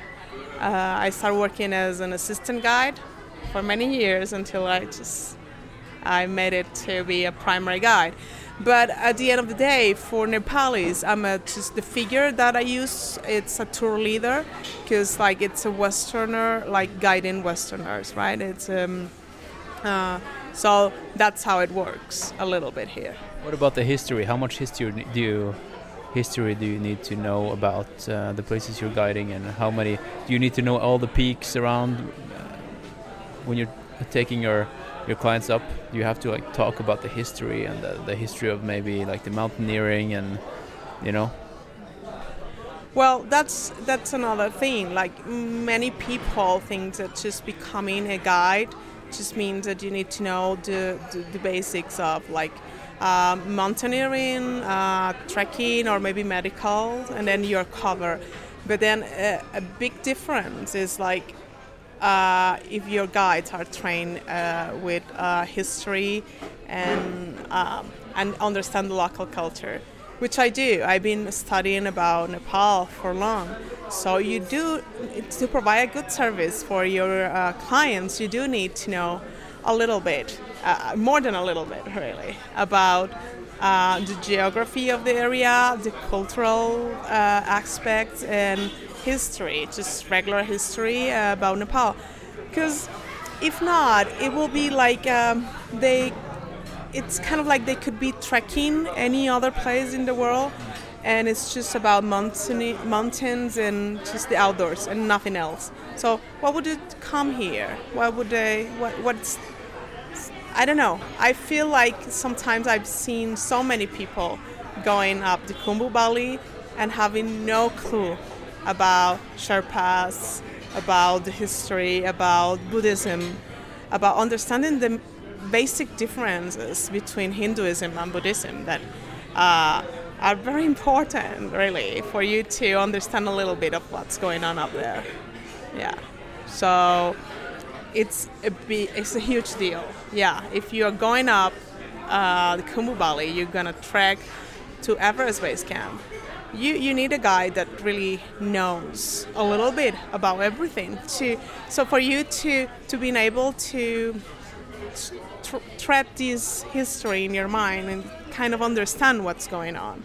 Uh, I started working as an assistant guide for many years until I just I made it to be a primary guide. But at the end of the day, for Nepalis, I'm a, just the figure that I use. It's a tour leader because like it's a Westerner, like guiding Westerners, right? It's um, uh, so that's how it works a little bit here. What about the history? How much history do you history do you need to know about uh, the places you're guiding, and how many do you need to know all the peaks around uh, when you're taking your your clients up? You have to like talk about the history and the, the history of maybe like the mountaineering and you know well, that's that's another thing. Like many people think that just becoming a guide just means that you need to know the, the, the basics of like uh, mountaineering, uh, trekking, or maybe medical, and then you're covered. But then uh, a big difference is like uh, if your guides are trained uh, with uh, history and um, and understand the local culture, which I do. I've been studying about Nepal for long. So you do to provide a good service for your uh, clients. You do need to know a little bit, uh, more than a little bit, really, about the geography of the area, the cultural aspects, and history, just regular history uh, about Nepal. Because if not, it will be like um, they. It's kind of like they could be trekking any other place in the world, and it's just about mountain, mountains and just the outdoors and nothing else. So, what would it come here? Why would they? What? What's? I don't know. I feel like sometimes I've seen so many people going up the Khumbu Valley and having no clue about Sherpas, about the history, about Buddhism, about understanding the basic differences between Hinduism and Buddhism that uh, are very important, really, for you to understand a little bit of what's going on up there. Yeah. So it's a it's a huge deal. Yeah. If you're going up uh, the Khumbu Valley, you're gonna trek to Everest Base Camp you, you need a guy that really knows a little bit about everything to so for you to to being able to tr- thread this history in your mind and kind of understand what's going on.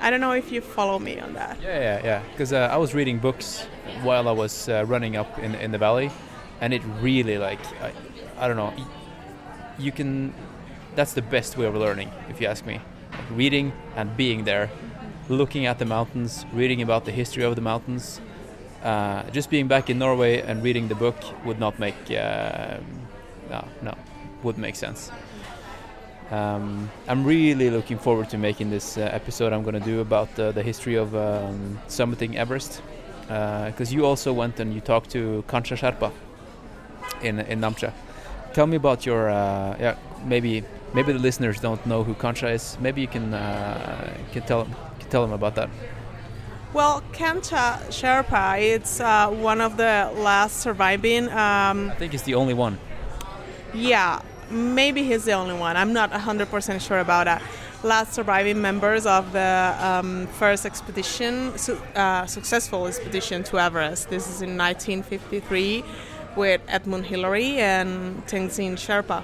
I don't know if you follow me on that. Yeah yeah yeah. Because uh, i was reading books while i was uh, running up in, in the valley and it really like I, I don't know you can that's the best way of learning if you ask me. Like reading and being there looking at the mountains, reading about the history of the mountains. Uh, just being back in Norway and reading the book would not make uh, no no would make sense. Um, I'm really looking forward to making this uh, episode I'm going to do about the history of um, summiting Everest because uh, you also went and you talked to Kancha Sherpa in in. Tell me about your uh, yeah maybe maybe the listeners don't know who Kancha is. Maybe you can uh, can tell can tell them about that. Well, Kancha Sherpa, it's uh, one of the last surviving. Um, I think he's the only one. yeah, maybe he's the only one. I'm not 100% sure about that. Last surviving members of the um, first expedition, su- uh, successful expedition to Everest. This is in 1953 with Edmund Hillary and Tenzing Sherpa.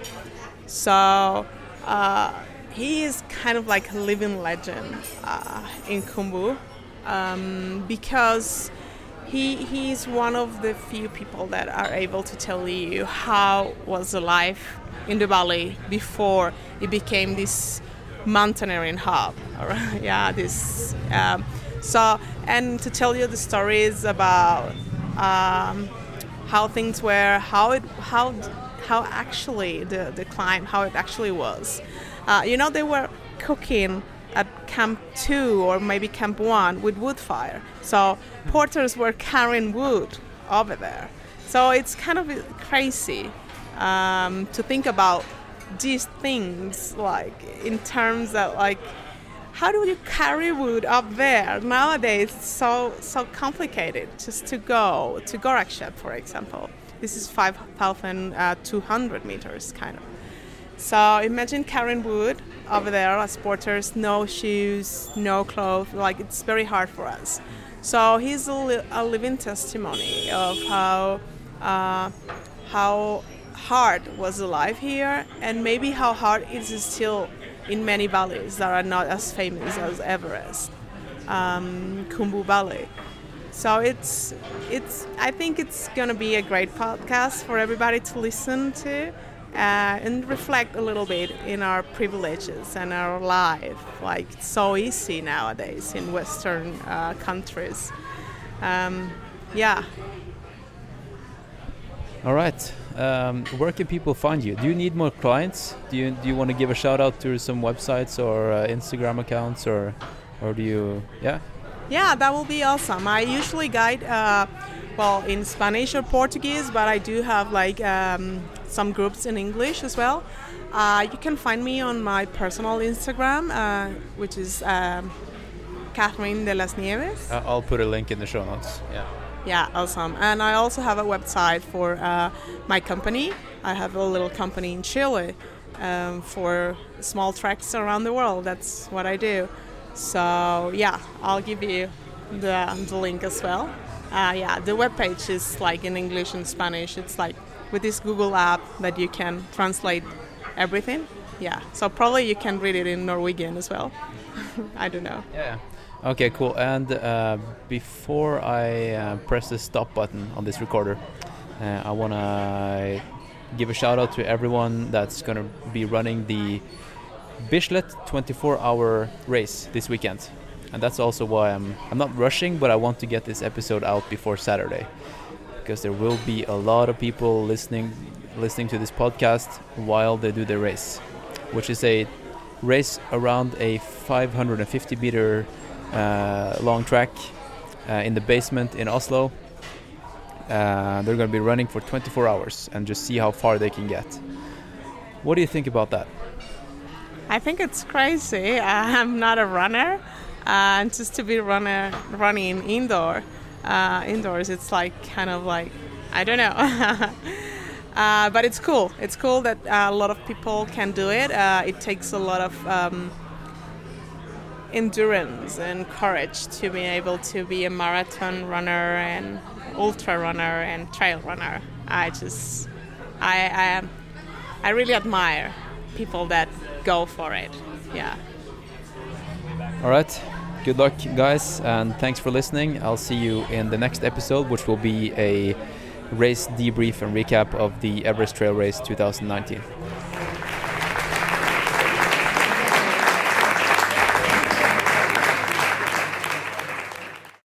So uh, he is kind of like a living legend uh, in Khumbu um, because he he's one of the few people that are able to tell you how was the life in the valley before it became this mountaineering hub. Yeah, this. Um, so and to tell you the stories about um, how things were, how it how how actually the the climb, how it actually was. Uh, you know, they were cooking at camp two or maybe camp one with wood fire. So porters were carrying wood over there. So it's kind of crazy um, to think about these things like in terms of like how do you carry wood up there nowadays it's so so complicated just to go to Gorakshep for example this is 5200 meters kind of so imagine Karen wood over there as porters, no shoes, no clothes. Like it's very hard for us. So he's a, li- a living testimony of how uh, how hard was the life here, and maybe how hard it is still in many valleys that are not as famous as Everest, um, Khumbu Valley. So it's it's I think it's gonna be a great podcast for everybody to listen to uh, and reflect a little bit in our privileges and our life. Like it's so easy nowadays in Western uh, countries. Um, yeah. All right. Um, where can people find you? Do you need more clients? Do you do you want to give a shout out to some websites or uh, Instagram accounts or or do you yeah? Yeah, that will be awesome. I usually guide, uh, well, in Spanish or Portuguese, but I do have like um, some groups in English as well. Uh, you can find me on my personal Instagram, uh, which is um, Catherine de las Nieves. Uh, I'll put a link in the show notes. Yeah. Yeah, awesome. And I also have a website for uh, my company. I have a little company in Chile um, for small treks around the world. That's what I do. So yeah, I'll give you the, the link as well. Uh, yeah, the webpage is like in English and Spanish. It's like with this Google app that you can translate everything. Yeah, so probably you can read it in Norwegian as well. I don't know. Yeah. Okay, cool. And uh, before I uh, press the stop button on this recorder, uh, I want to give a shout out to everyone that's going to be running the Bislett 24 hour race this weekend. And that's also why I'm, I'm not rushing, but I want to get this episode out before Saturday. Because there will be a lot of people listening listening to this podcast while they do the race, which is a race around a 550 meter uh, long track uh, in the basement in Oslo. Uh, they're going to be running for 24 hours and just see how far they can get. What do you think about that? I think it's crazy. I'm not a runner, uh, and just to be runner running indoor, uh, indoors, it's like kind of like I don't know. uh, but it's cool. It's cool that uh, a lot of people can do it. Uh, it takes a lot of um, endurance and courage to be able to be a marathon runner and ultra runner and trail runner. I just, I, I, I really admire people that go for it. Yeah. All right. Good luck, guys, and thanks for listening. I'll see you in the next episode, which will be a race debrief and recap of the Everest Trail Race 2019.